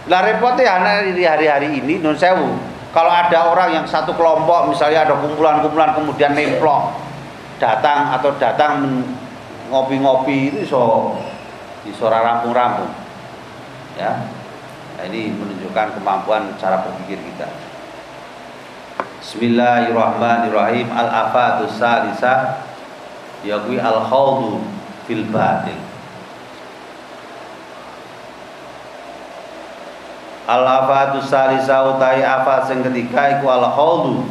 Lah repotnya anak di hari-hari ini non sewu kalau ada orang yang satu kelompok misalnya ada kumpulan-kumpulan kemudian nemplok datang atau datang ngopi-ngopi itu so suara rampung-rampung. Ya. Nah, ini menunjukkan kemampuan cara berpikir kita Bismillahirrahmanirrahim. Al-afatus salisa yakwi al-khawdu fil batil Al-afatus salisa utai afat sing ketiga iku al-khawdu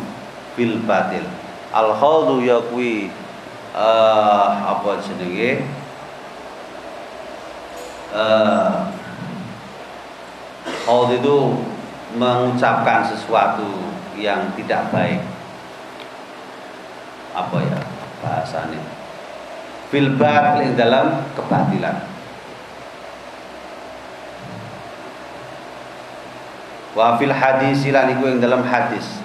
fil batil Al-khawdu yakwi uh, apa jenenge? Uh, itu mengucapkan sesuatu yang tidak baik. Apa ya bahasanya? Fil batil dalam kebatilan. Wa fil hadis lan iku yang dalam hadis.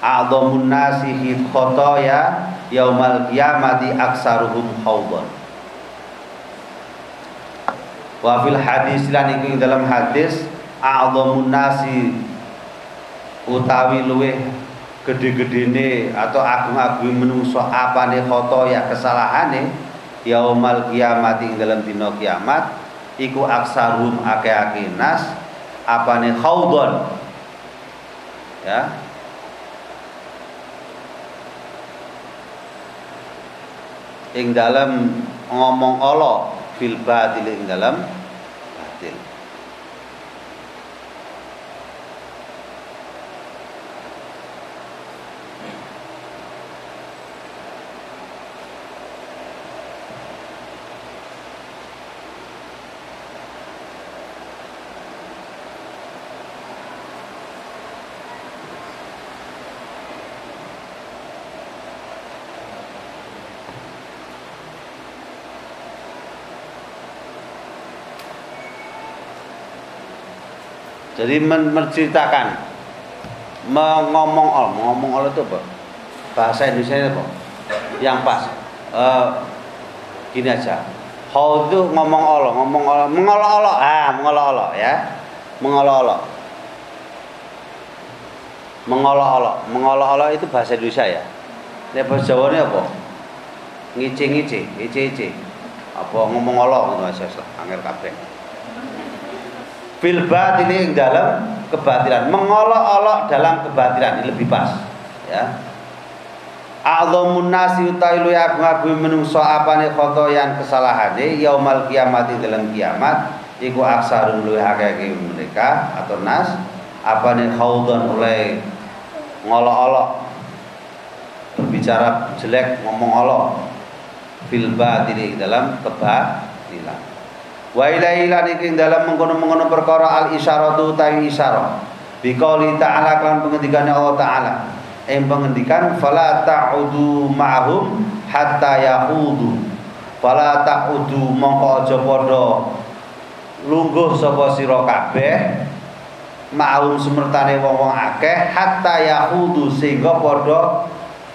A'dhamun nasi khotoya yaumal qiyamati aksaruhum haudan wa fil hadis lan iku dalam hadis a'dhamun nasi utawi luweh gede-gedene atau agung-agung menungso ya kesalahane yaumal kiamat ing dalam dina kiamat iku aksarum ake-ake nas apane khaudon. Ya. Ing dalam ngomong Allah fil batil ing dalam batil Jadi menceritakan mengomong ol, ngomong ol itu apa? Bahasa Indonesia apa? Yang pas. Uh, gini aja. Itu ngomong olo, ngomong olo, mengolok-olok. Ah, mengolok-olok ya. Mengolok-olok. Mengolok-olok. Mengolok-olok itu bahasa Indonesia ya. Nek bahasa Jawa ini apa? Ngice-ngice, ngice-ngice. Apa ngomong olok ngono aja angel kabeh fil batili dalam kebatilan. Mengolok-olok dalam kebatilan ini lebih pas ya. A'dhamun nasi utawi lu agung-agung menungso apane khotoyan kesalahane yaumal kiamat dalam kiamat iku aksarun lu akeh mereka atau nas apane khaudon oleh ngolok-olok berbicara jelek ngomong olok fil batili dalam kebatilan Wa ilaihi lan iki dalam mengkono-mengkono perkara al isyaratu ta isyarah. Biqauli ta'ala kan pengendikane Allah taala. Ing pengendikan fala ta'udu ma'hum hatta yahudu. Fala ta'udu mongko aja padha lungguh sapa sira kabeh ma'hum semertane wong-wong akeh hatta yahudu sehingga padha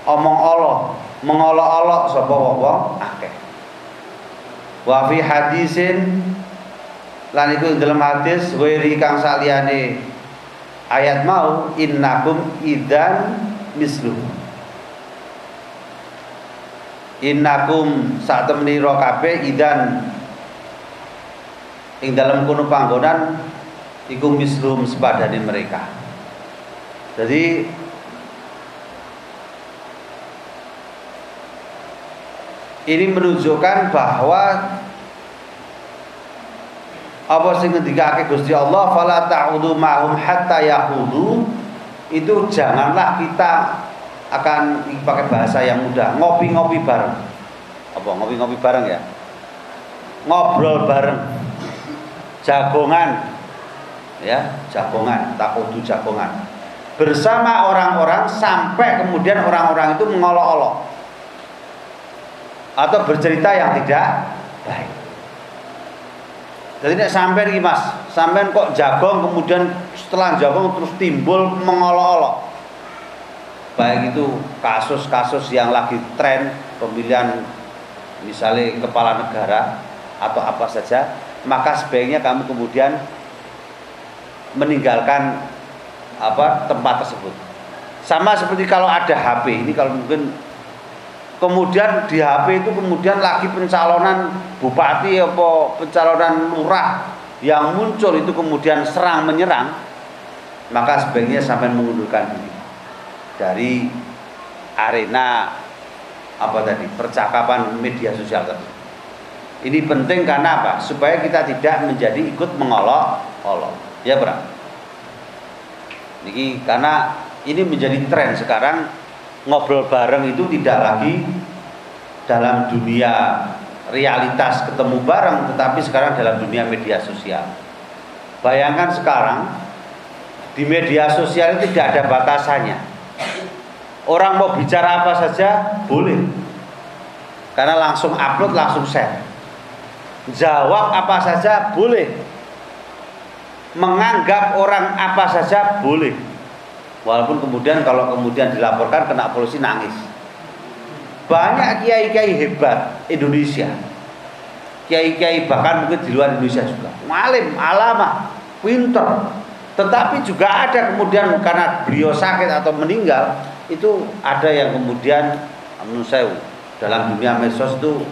omong Allah mengolok-olok sapa wong-wong akeh wa fi hadisin lan iku dalam hadis wiri kang saliyane ayat mau innakum idan mislu. Innakum sak temeni ro kabeh idan. Ing dalam kono panggonan iku mislum sepadane mereka. Jadi ini menunjukkan bahwa apa sing ngendikake Gusti Allah? Fala ta'udu ma'hum hatta yahudu. Itu janganlah kita akan pakai bahasa yang mudah. Ngopi-ngopi bareng. Apa ngopi-ngopi bareng ya? Ngobrol bareng. Jagongan. Ya jagongan. Takudu jagongan. Bersama orang-orang sampai kemudian orang-orang itu mengolok-olok. Atau bercerita yang tidak baik. Jadi nek sampai nih Mas, sampai kok jagong kemudian setelah jagong terus timbul mengolok-olok. Baik itu kasus-kasus yang lagi tren pemilihan misalnya kepala negara atau apa saja, maka sebaiknya kamu kemudian meninggalkan apa tempat tersebut. Sama seperti kalau ada HP, ini kalau mungkin kemudian di HP itu kemudian lagi pencalonan bupati apa pencalonan lurah yang muncul itu kemudian serang menyerang maka sebaiknya sampai mengundurkan diri. Dari arena apa tadi percakapan media sosial tadi. Ini penting karena apa? Supaya kita tidak menjadi ikut mengolok-olok. Ya berang ini karena ini menjadi tren sekarang ngobrol bareng itu tidak lagi dalam dunia realitas ketemu bareng tetapi sekarang dalam dunia media sosial. Bayangkan sekarang di media sosial itu tidak ada batasannya. Orang mau bicara apa saja boleh. Karena langsung upload langsung share. Jawab apa saja boleh. Menganggap orang apa saja boleh Walaupun kemudian kalau kemudian dilaporkan kena polisi nangis. Banyak kiai-kiai hebat Indonesia. Kiai-kiai bahkan mungkin di luar Indonesia juga. Malim, alama, pinter. Tetapi juga ada kemudian karena beliau sakit atau meninggal, itu ada yang kemudian menurut dalam dunia medsos itu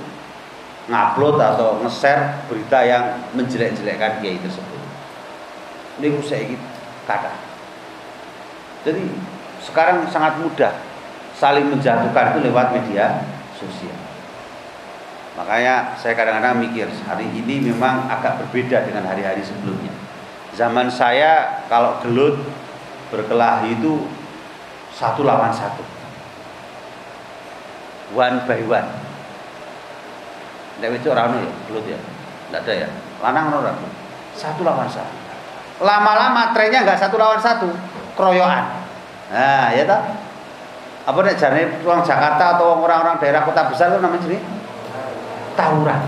ngupload atau nge-share berita yang menjelek-jelekkan kiai tersebut. Ini saya kata jadi sekarang sangat mudah saling menjatuhkan itu lewat media sosial. Makanya saya kadang-kadang mikir hari ini memang agak berbeda dengan hari-hari sebelumnya. Zaman saya kalau gelut berkelahi itu satu lawan satu, one by one. Tidak itu orang ya gelut ya, tidak ada ya. Lanang orang satu lawan satu. Lama-lama trennya nggak satu lawan satu, keroyokan. Nah, ya tak? Apa nek jane orang Jakarta atau orang-orang daerah kota besar itu namanya jenis tawuran.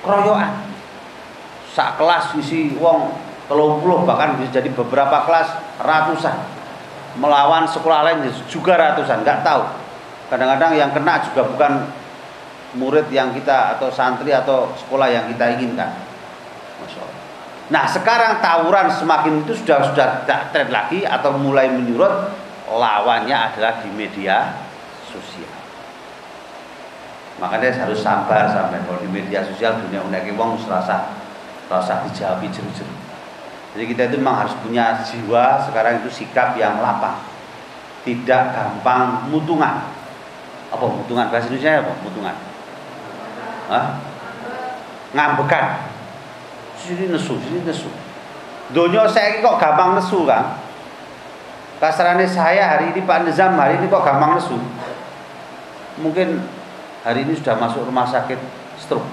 Keroyokan. Sak kelas isi wong telung puluh bahkan bisa jadi beberapa kelas ratusan melawan sekolah lain juga ratusan nggak tahu kadang-kadang yang kena juga bukan murid yang kita atau santri atau sekolah yang kita inginkan Masya Allah. Nah sekarang tawuran semakin itu sudah sudah tidak tren lagi atau mulai menyurut lawannya adalah di media sosial. Makanya harus sabar sampai kalau di media sosial dunia unek wong serasa serasa dijawab jeru-jeru. Jadi kita itu memang harus punya jiwa sekarang itu sikap yang lapang, tidak gampang mutungan. Apa mutungan bahasa Indonesia apa mutungan? Hah? Ngambekan sini nesu, sini nesu. Donya saya kok gampang nesu kan? Kasarannya saya hari ini Pak Nizam hari ini kok gampang nesu. Mungkin hari ini sudah masuk rumah sakit stroke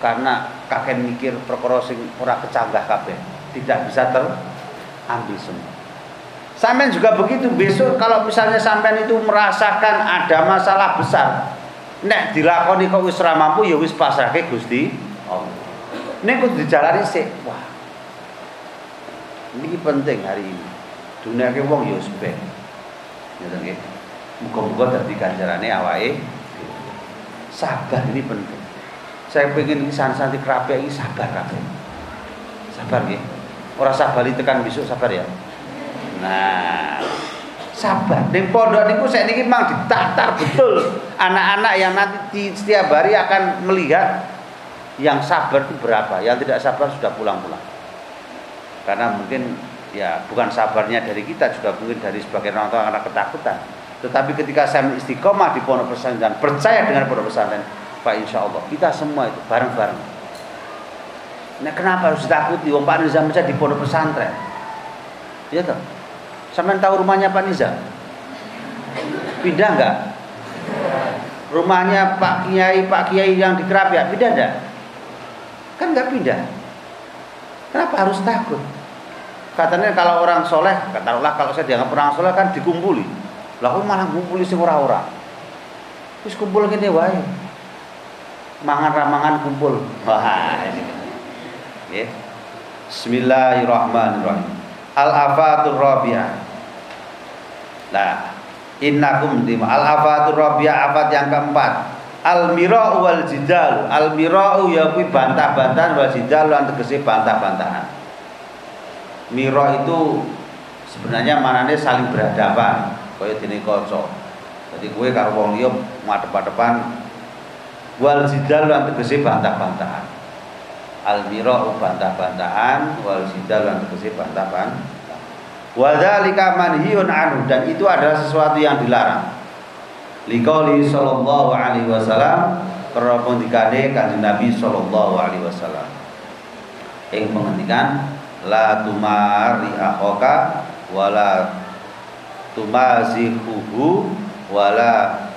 karena kakek mikir perkara sing ora kecanggah kabeh, tidak bisa terambil semua. Sampai juga begitu besok kalau misalnya sampai itu merasakan ada masalah besar, nek dilakoni kok wis mampu ya wis pasrahke Gusti. Ini kudu dijalani sih. Wah. Ini penting hari ini. Dunia ke wong yo sebek. Ya nggih. Muga-muga dadi ganjarane awake sabar ini penting. Saya pengen ini santi kerabat ini sabar kabeh. Sabar nggih. Ora sabar tekan besok sabar ya. Nah, sabar. Ning pondok niku saya niki memang ditatar betul anak-anak yang nanti setiap hari akan melihat yang sabar itu berapa? Yang tidak sabar sudah pulang-pulang. Karena mungkin ya bukan sabarnya dari kita juga mungkin dari sebagian orang tua karena ketakutan. Tetapi ketika saya istiqomah di pondok pesantren percaya dengan pondok pesantren Pak Insya Allah kita semua itu bareng-bareng. Nah kenapa harus ditakuti? Wong Pak Nizam saja di pondok pesantren. Ya toh? Sampai tahu rumahnya Pak Nizam? Pindah enggak rumahnya Pak Kiai Pak Kiai yang di Kerapia pindah enggak Kan nggak pindah. Kenapa harus takut? Katanya kalau orang soleh, katakanlah kalau saya dianggap orang soleh kan dikumpuli. Lah malah ngumpuli sing ora-ora. Terus kumpul gini wae. Mangan ramangan kumpul. Wah, ini. Ya. Bismillahirrahmanirrahim. Al-afatur rabi'ah. Nah, innakum dim al-afatur rabi'ah afat yang keempat al mira'u wal jidal al mira'u ya bantah-bantahan wal jidal lan tegese bantah-bantahan. Mira itu sebenarnya manane saling berhadapan kaya dene kaca jadi kowe karo wong liya madhep-madhepan wal jidal lan tegese bantah-bantahan. Al mira'u bantah-bantahan wal jidal lan tegese bantah-bantahan. Wa dzalika manhiyun anhu dan itu adalah sesuatu yang dilarang Likoli sallallahu alaihi wasallam karena pengendikane kanjeng Nabi sallallahu alaihi wasallam. Yang menghentikan la tumari akhoka wala tumazihuhu wala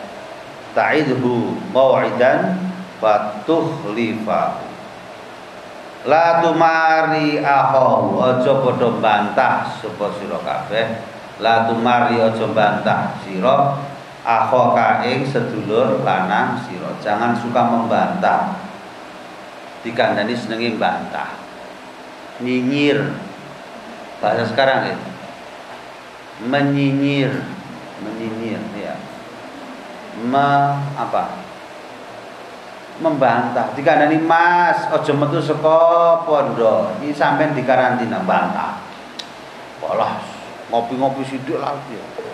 ta'idhu mau'idan fatuhlifa La tumari akhohu aja padha bantah sapa sira kabeh. La tumari aja bantah sira akhoka ing sedulur lanang sira. Jangan suka membantah. Dikandani senengi bantah. Nyinyir. Bahasa sekarang ya. Menyinyir. Menyinyir ya me apa? Membantah. Dikandani mas ojo metu saka pondok. Iki sampean dikarantina bantah. Polos ngopi-ngopi sidik lagi ya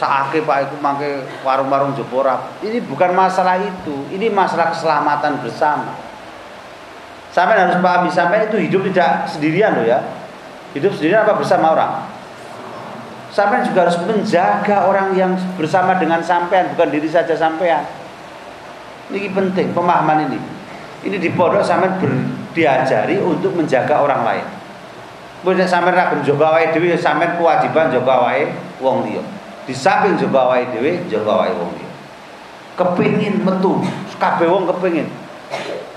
saake Pak itu mangke warung-warung Jepora. Ini bukan masalah itu, ini masalah keselamatan bersama. Sampai harus pahami sampai itu hidup tidak sendirian loh ya. Hidup sendirian apa bersama orang? Sampai juga harus menjaga orang yang bersama dengan sampean, bukan diri saja sampean. Ini penting pemahaman ini. Ini di pondok sampean diajari untuk menjaga orang lain. Boleh sampean ra jaga awake dhewe sampean kewajiban jaga wong liya di samping jaga awake dhewe awake wong kepingin metu. Kabeh wong kepingin.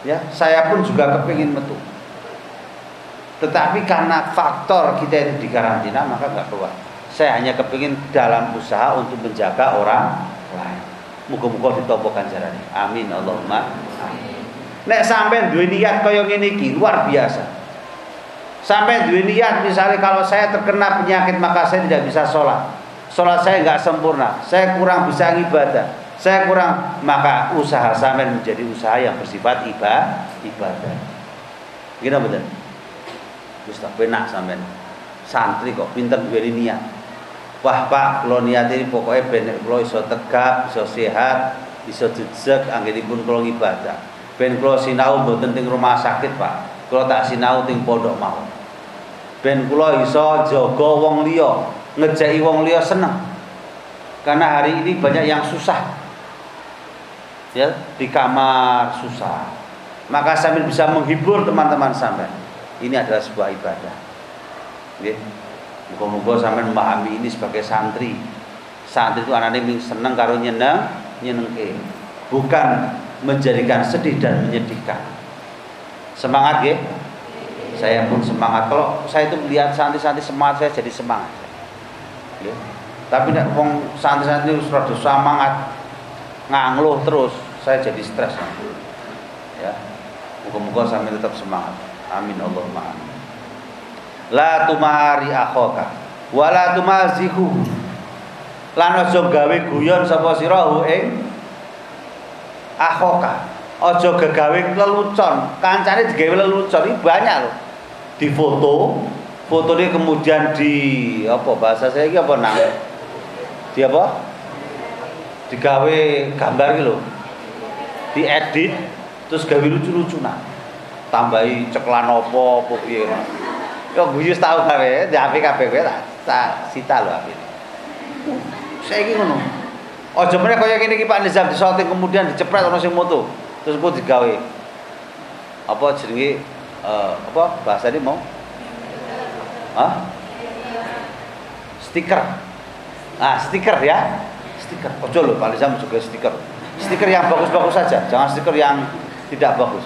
Ya saya pun juga kepingin metu. Tetapi karena faktor kita itu di karantina maka nggak keluar. Saya hanya kepingin dalam usaha untuk menjaga orang lain. Muga-muga ditompo ganjarane amin Allahumma amin. Nek sampean duwe niat kaya ngene iki luar biasa. Sampai dua niat misalnya kalau saya terkena penyakit maka saya tidak bisa sholat. Sholat saya nggak sempurna, saya kurang bisa ibadah, saya kurang maka usaha sampai menjadi usaha yang bersifat ibadah. ibadah. Gini betul. Terus tak penak sampai santri kok pinter dua niat. Wah pak, kalau niat ini pokoknya benar kalau iso tegap, iso sehat, iso jejak, anggenipun kalau ibadah. Ben kalau sinau mboten teng rumah sakit pak, kalau tak sinau ting pondok mau ben kula iso jaga wong liya ngejeki wong liya seneng. Karena hari ini banyak yang susah. Ya di kamar susah. Maka sambil bisa menghibur teman-teman sampai. Ini adalah sebuah ibadah. Nggih muga-muga sampean memahami ini sebagai santri. Santri itu anaknya seneng karo nyeneng nyenengke. Bukan menjadikan sedih dan menyedihkan. Semangat ya. Saya pun semangat. Kalau saya itu melihat santri-santri semangat saya jadi semangat. Ya. Tapi nek wong santri-santri sudah semangat ngangluh terus, saya jadi stres. Ya. Muka-muka sampai tetap semangat. Amin Allahumma amin. La tumari akhoka wala tumazihu. Lan aja gawe guyon sapa sira ing akhoka ojo gegawe lelucon kancane digawe lelucon ini banyak loh di foto ini kemudian di apa bahasa saya ini apa nang di apa? Digawe gambar gitu diedit terus gawe lucu-lucu nah. Tambahi ceklan apa apa piye yo guyus tau gawe di HP kabeh kowe tak sita lho HP saya ini ngono. Ojo meneh kaya kene iki Pak Nizam disoting kemudian dicepret ono sing moto terus gue digawe. Apa jenenge uh, apa bahasa ini mau ah stiker. Ah stiker ya. Stiker. Ojo lo Pak Lizam juga stiker. Stiker yang bagus-bagus saja jangan stiker yang tidak bagus.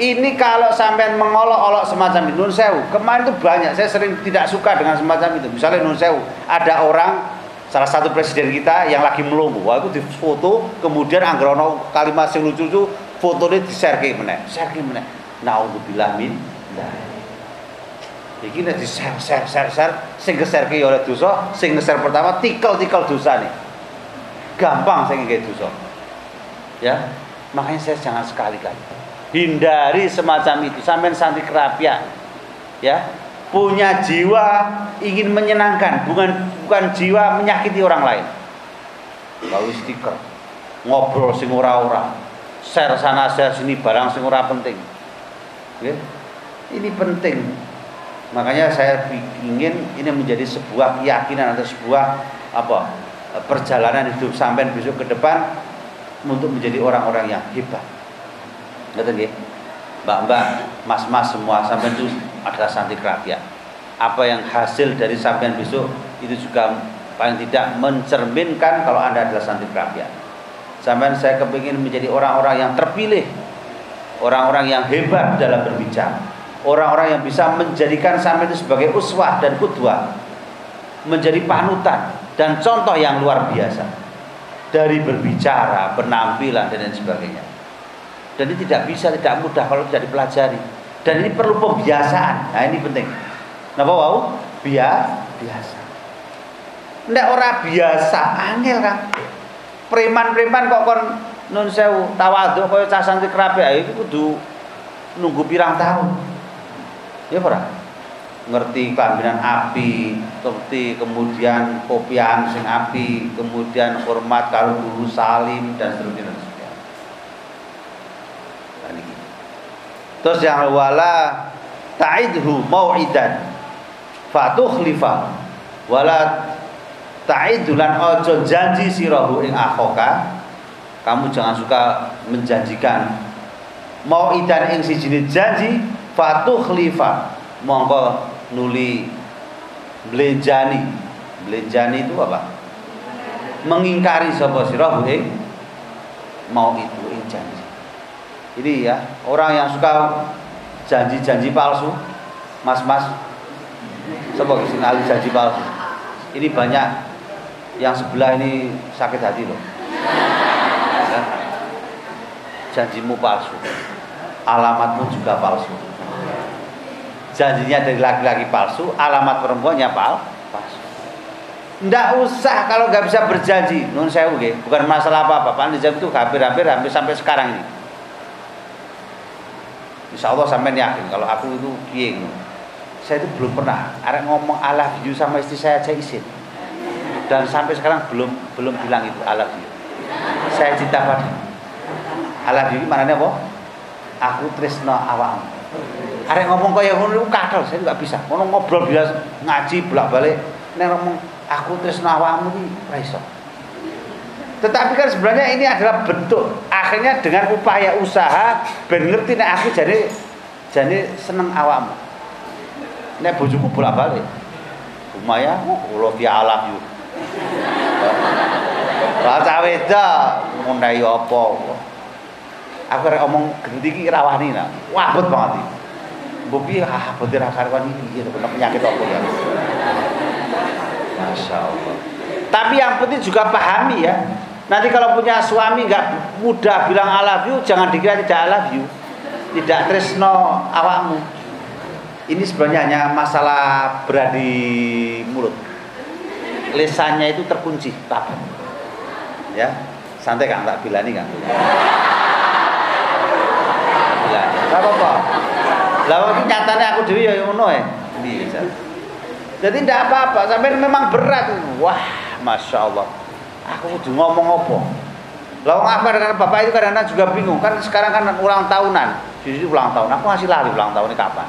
Ini kalau sampai mengolok-olok semacam itu sewu. Kemarin itu banyak saya sering tidak suka dengan semacam itu. Misalnya nun sewu ada orang salah satu presiden kita yang lagi melumpuh wah itu difoto kemudian anggrono kalimat yang lucu-lucu fotonya di share ke mana share ke mana naudzubillah min nah iki nek di share share share share sing share ke oleh dosa sing share pertama tikel-tikel dosa nih gampang saya kayak dosa ya makanya saya jangan sekali-kali hindari semacam itu sampai santri kerapia ya punya jiwa ingin menyenangkan, bukan bukan jiwa menyakiti orang lain. Gawe stiker, ngobrol sing ora-ora, share sana share sini barang sing ora penting. Ya. Ini penting. Makanya saya ingin ini menjadi sebuah keyakinan atau sebuah apa perjalanan hidup sampai besok ke depan untuk menjadi orang-orang yang hebat. Ngerti nggih? Mbak-mbak, mas-mas semua sampai itu adalah santri kerapian. Apa yang hasil dari sampean besok itu juga paling tidak mencerminkan kalau Anda adalah santri kerapian. Sampean saya kepingin menjadi orang-orang yang terpilih, orang-orang yang hebat dalam berbicara, orang-orang yang bisa menjadikan sampean itu sebagai uswah dan kudwah, menjadi panutan dan contoh yang luar biasa dari berbicara, penampilan dan lain sebagainya. Dan ini tidak bisa, tidak mudah kalau tidak dipelajari. Dan ini perlu pembiasaan. Nah ini penting. Napa wau? Biar biasa. Nek ora biasa, angel kan. Preman-preman kok kon nun sewu tawadhu kaya cah santri kerabe iki kudu nunggu pirang tahun. Ya ora? Ngerti kelambinan api, ngerti kemudian kopian sing api, kemudian hormat karo guru salim dan seterusnya. Terus yang wala ta'idhu mau'idan fatukhlifa wala ta'idhu lan ojo janji sirahu ing akhoka kamu jangan suka menjanjikan mau'idan ing sijine janji fatukhlifa mongko nuli belenjani belenjani itu apa? Mengingkari sapa sirahu ing mau itu ing janji. Ini ya orang yang suka janji-janji palsu. Mas-mas sebagai sinali janji palsu? Ini banyak yang sebelah ini sakit hati loh. Janjimu palsu. Alamatmu juga palsu janjinya dari laki-laki palsu, alamat perempuannya pal palsu. Ndak usah kalau nggak bisa berjanji, nun saya oke, bukan masalah apa-apa. Pak Nizam itu hampir-hampir hampir sampai sekarang ini. Insya Allah sampai yakin kalau aku itu piye saya itu belum pernah. Ada ngomong I love you sama istri saya aja izin dan sampai sekarang belum belum bilang itu I love you saya cinta pada I love you mana apa? Aku tresno awakmu ada ngomong kayak ngono kadal saya nggak bisa ngomong ngobrol biasa ngaji bolak balik nek ngomong aku tresno awakmu iki ora iso tetapi kan sebenarnya ini adalah bentuk akhirnya dengan upaya usaha ben ngerti nek aku jadi jadi seneng awakmu. Nek bojoku bolak-balik. Umaya, oh, kula fi alam yu. Baca weda ngundai apa? Aku rek omong gendhi iki rawani. Wabut banget iki. Piye ah bote ra karuan iki kena penyakit apa ya. Masya Allah. Tapi yang penting juga pahami ya Nanti kalau punya suami nggak mudah bilang I love you, jangan dikira tidak I love you. Tidak tresno awakmu. Ini sebenarnya hanya masalah beradi mulut. Lesannya itu terkunci, tak. Ya, santai kan tak bilani kan. Bilani. apa-apa. Lah ini nyatanya aku dewi ya ngono ya. Jadi tidak apa-apa, sampai memang berat. Wah, masya Allah aku udah ngomong apa lah wong aku kadang bapak itu kadang-kadang juga bingung kan sekarang kan ulang tahunan jadi ulang tahun aku masih lari ulang tahun ini kapan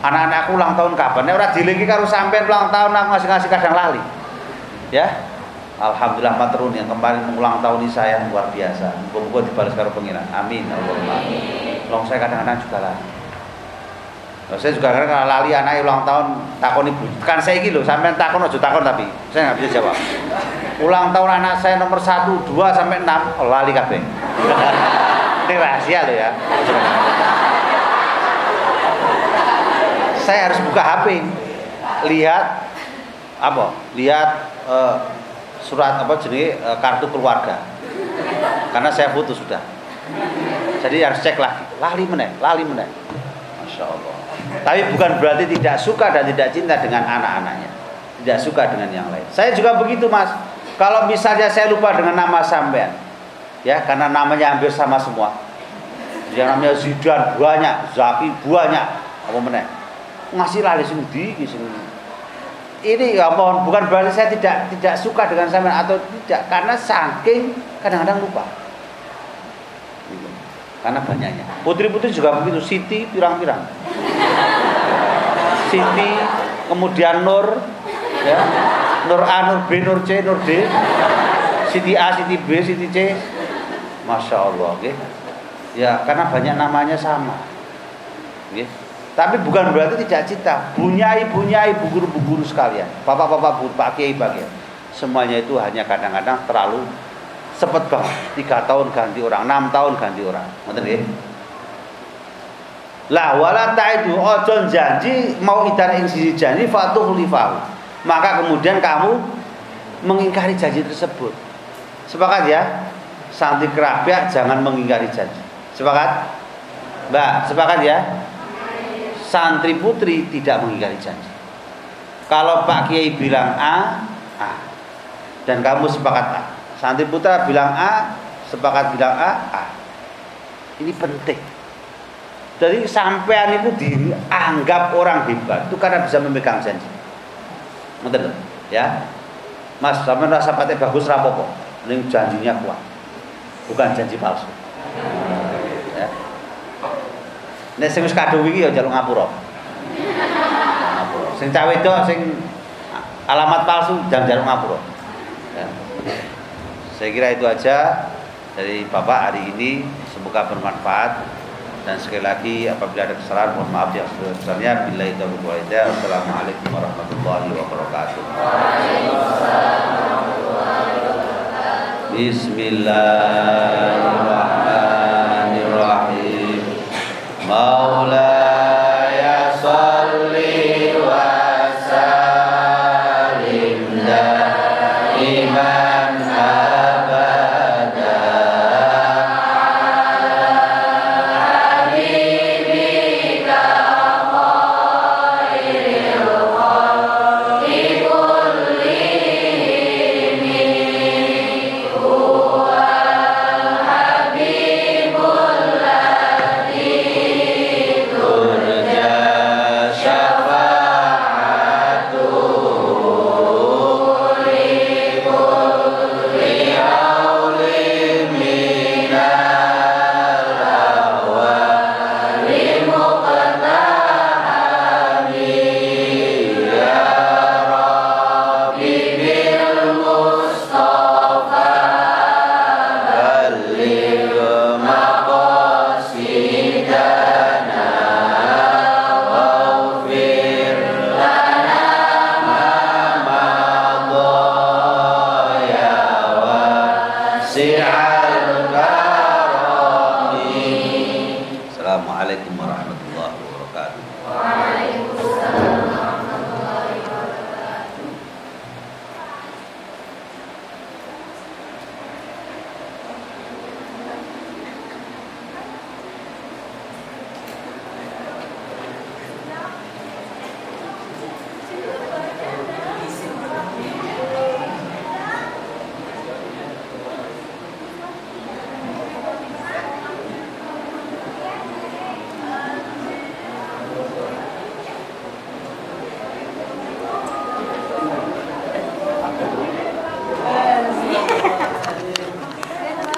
anak-anak aku ulang tahun kapan nek ora dilingi karo sampean ulang tahun aku ngasih ngasih kadang lali ya Alhamdulillah matrun yang kemarin mengulang tahun ini saya luar biasa. Muga-muga dibalas karo pengiran. Amin. Allahumma. Long saya kadang-kadang juga lari. Nah, saya juga kadang kalau lali anak ulang tahun takon ibu. Kan saya gitu, sampai takon aja takon tapi saya nggak bisa jawab. Ulang tahun anak saya nomor satu, dua sampai enam, oh, lali kabeh. Ini rahasia loh ya. saya harus buka HP, lihat apa? Lihat uh, surat apa jenis uh, kartu keluarga. Karena saya foto sudah. Jadi harus cek lagi. Lali meneh, lali meneh. Masya Allah. Tapi bukan berarti tidak suka dan tidak cinta dengan anak-anaknya. Tidak suka dengan yang lain. Saya juga begitu mas. Kalau misalnya saya lupa dengan nama sampean, ya karena namanya hampir sama semua. Yang namanya Zidan banyak, Zaki banyak, apa meneh. Ngasih lali sing di ini ya mohon bukan berarti saya tidak tidak suka dengan sampean atau tidak karena saking kadang-kadang lupa karena banyaknya. Putri-putri juga begitu, Siti pirang-pirang. Siti, kemudian Nur, ya. Nur A, Nur B, Nur C, Nur D. Siti A, Siti B, Siti C. Masya Allah, okay. Ya, karena banyak namanya sama. Okay. Tapi bukan berarti tidak cinta. Bunyai, bunyai, bu guru, bu guru sekalian. Bapak-bapak, pak kiai, pak kiai. Semuanya itu hanya kadang-kadang terlalu cepet banget tiga tahun ganti orang enam tahun ganti orang. Ngerti nggih? Lah wala itu ojo janji mau idan ing sisi janji fatuh maka kemudian kamu mengingkari janji tersebut. Sepakat ya? Santri kerabat jangan mengingkari janji. Sepakat? Mbak sepakat ya? Santri putri tidak mengingkari janji. Kalau Pak Kiai bilang A, A. Dan kamu sepakat A Santri putra bilang A, sepakat bilang A, A. Ini penting. Jadi sampean itu dianggap orang hebat itu karena bisa memegang janji. Ngerti ya? Mas, sampean rasa pate bagus rapopo. Ini janjinya kuat. Bukan janji palsu. Ya. Nek sing wis kadung iki ya njaluk ngapura. Sing cawe wedok sing alamat palsu jangan jaluk ngapura. Ya. Saya kira itu aja dari Bapak hari ini. Semoga bermanfaat. Dan sekali lagi apabila ada kesalahan mohon maaf yang sebesarnya. Bila itu hidayah Assalamualaikum warahmatullahi wabarakatuh. Bismillahirrahmanirrahim. Maula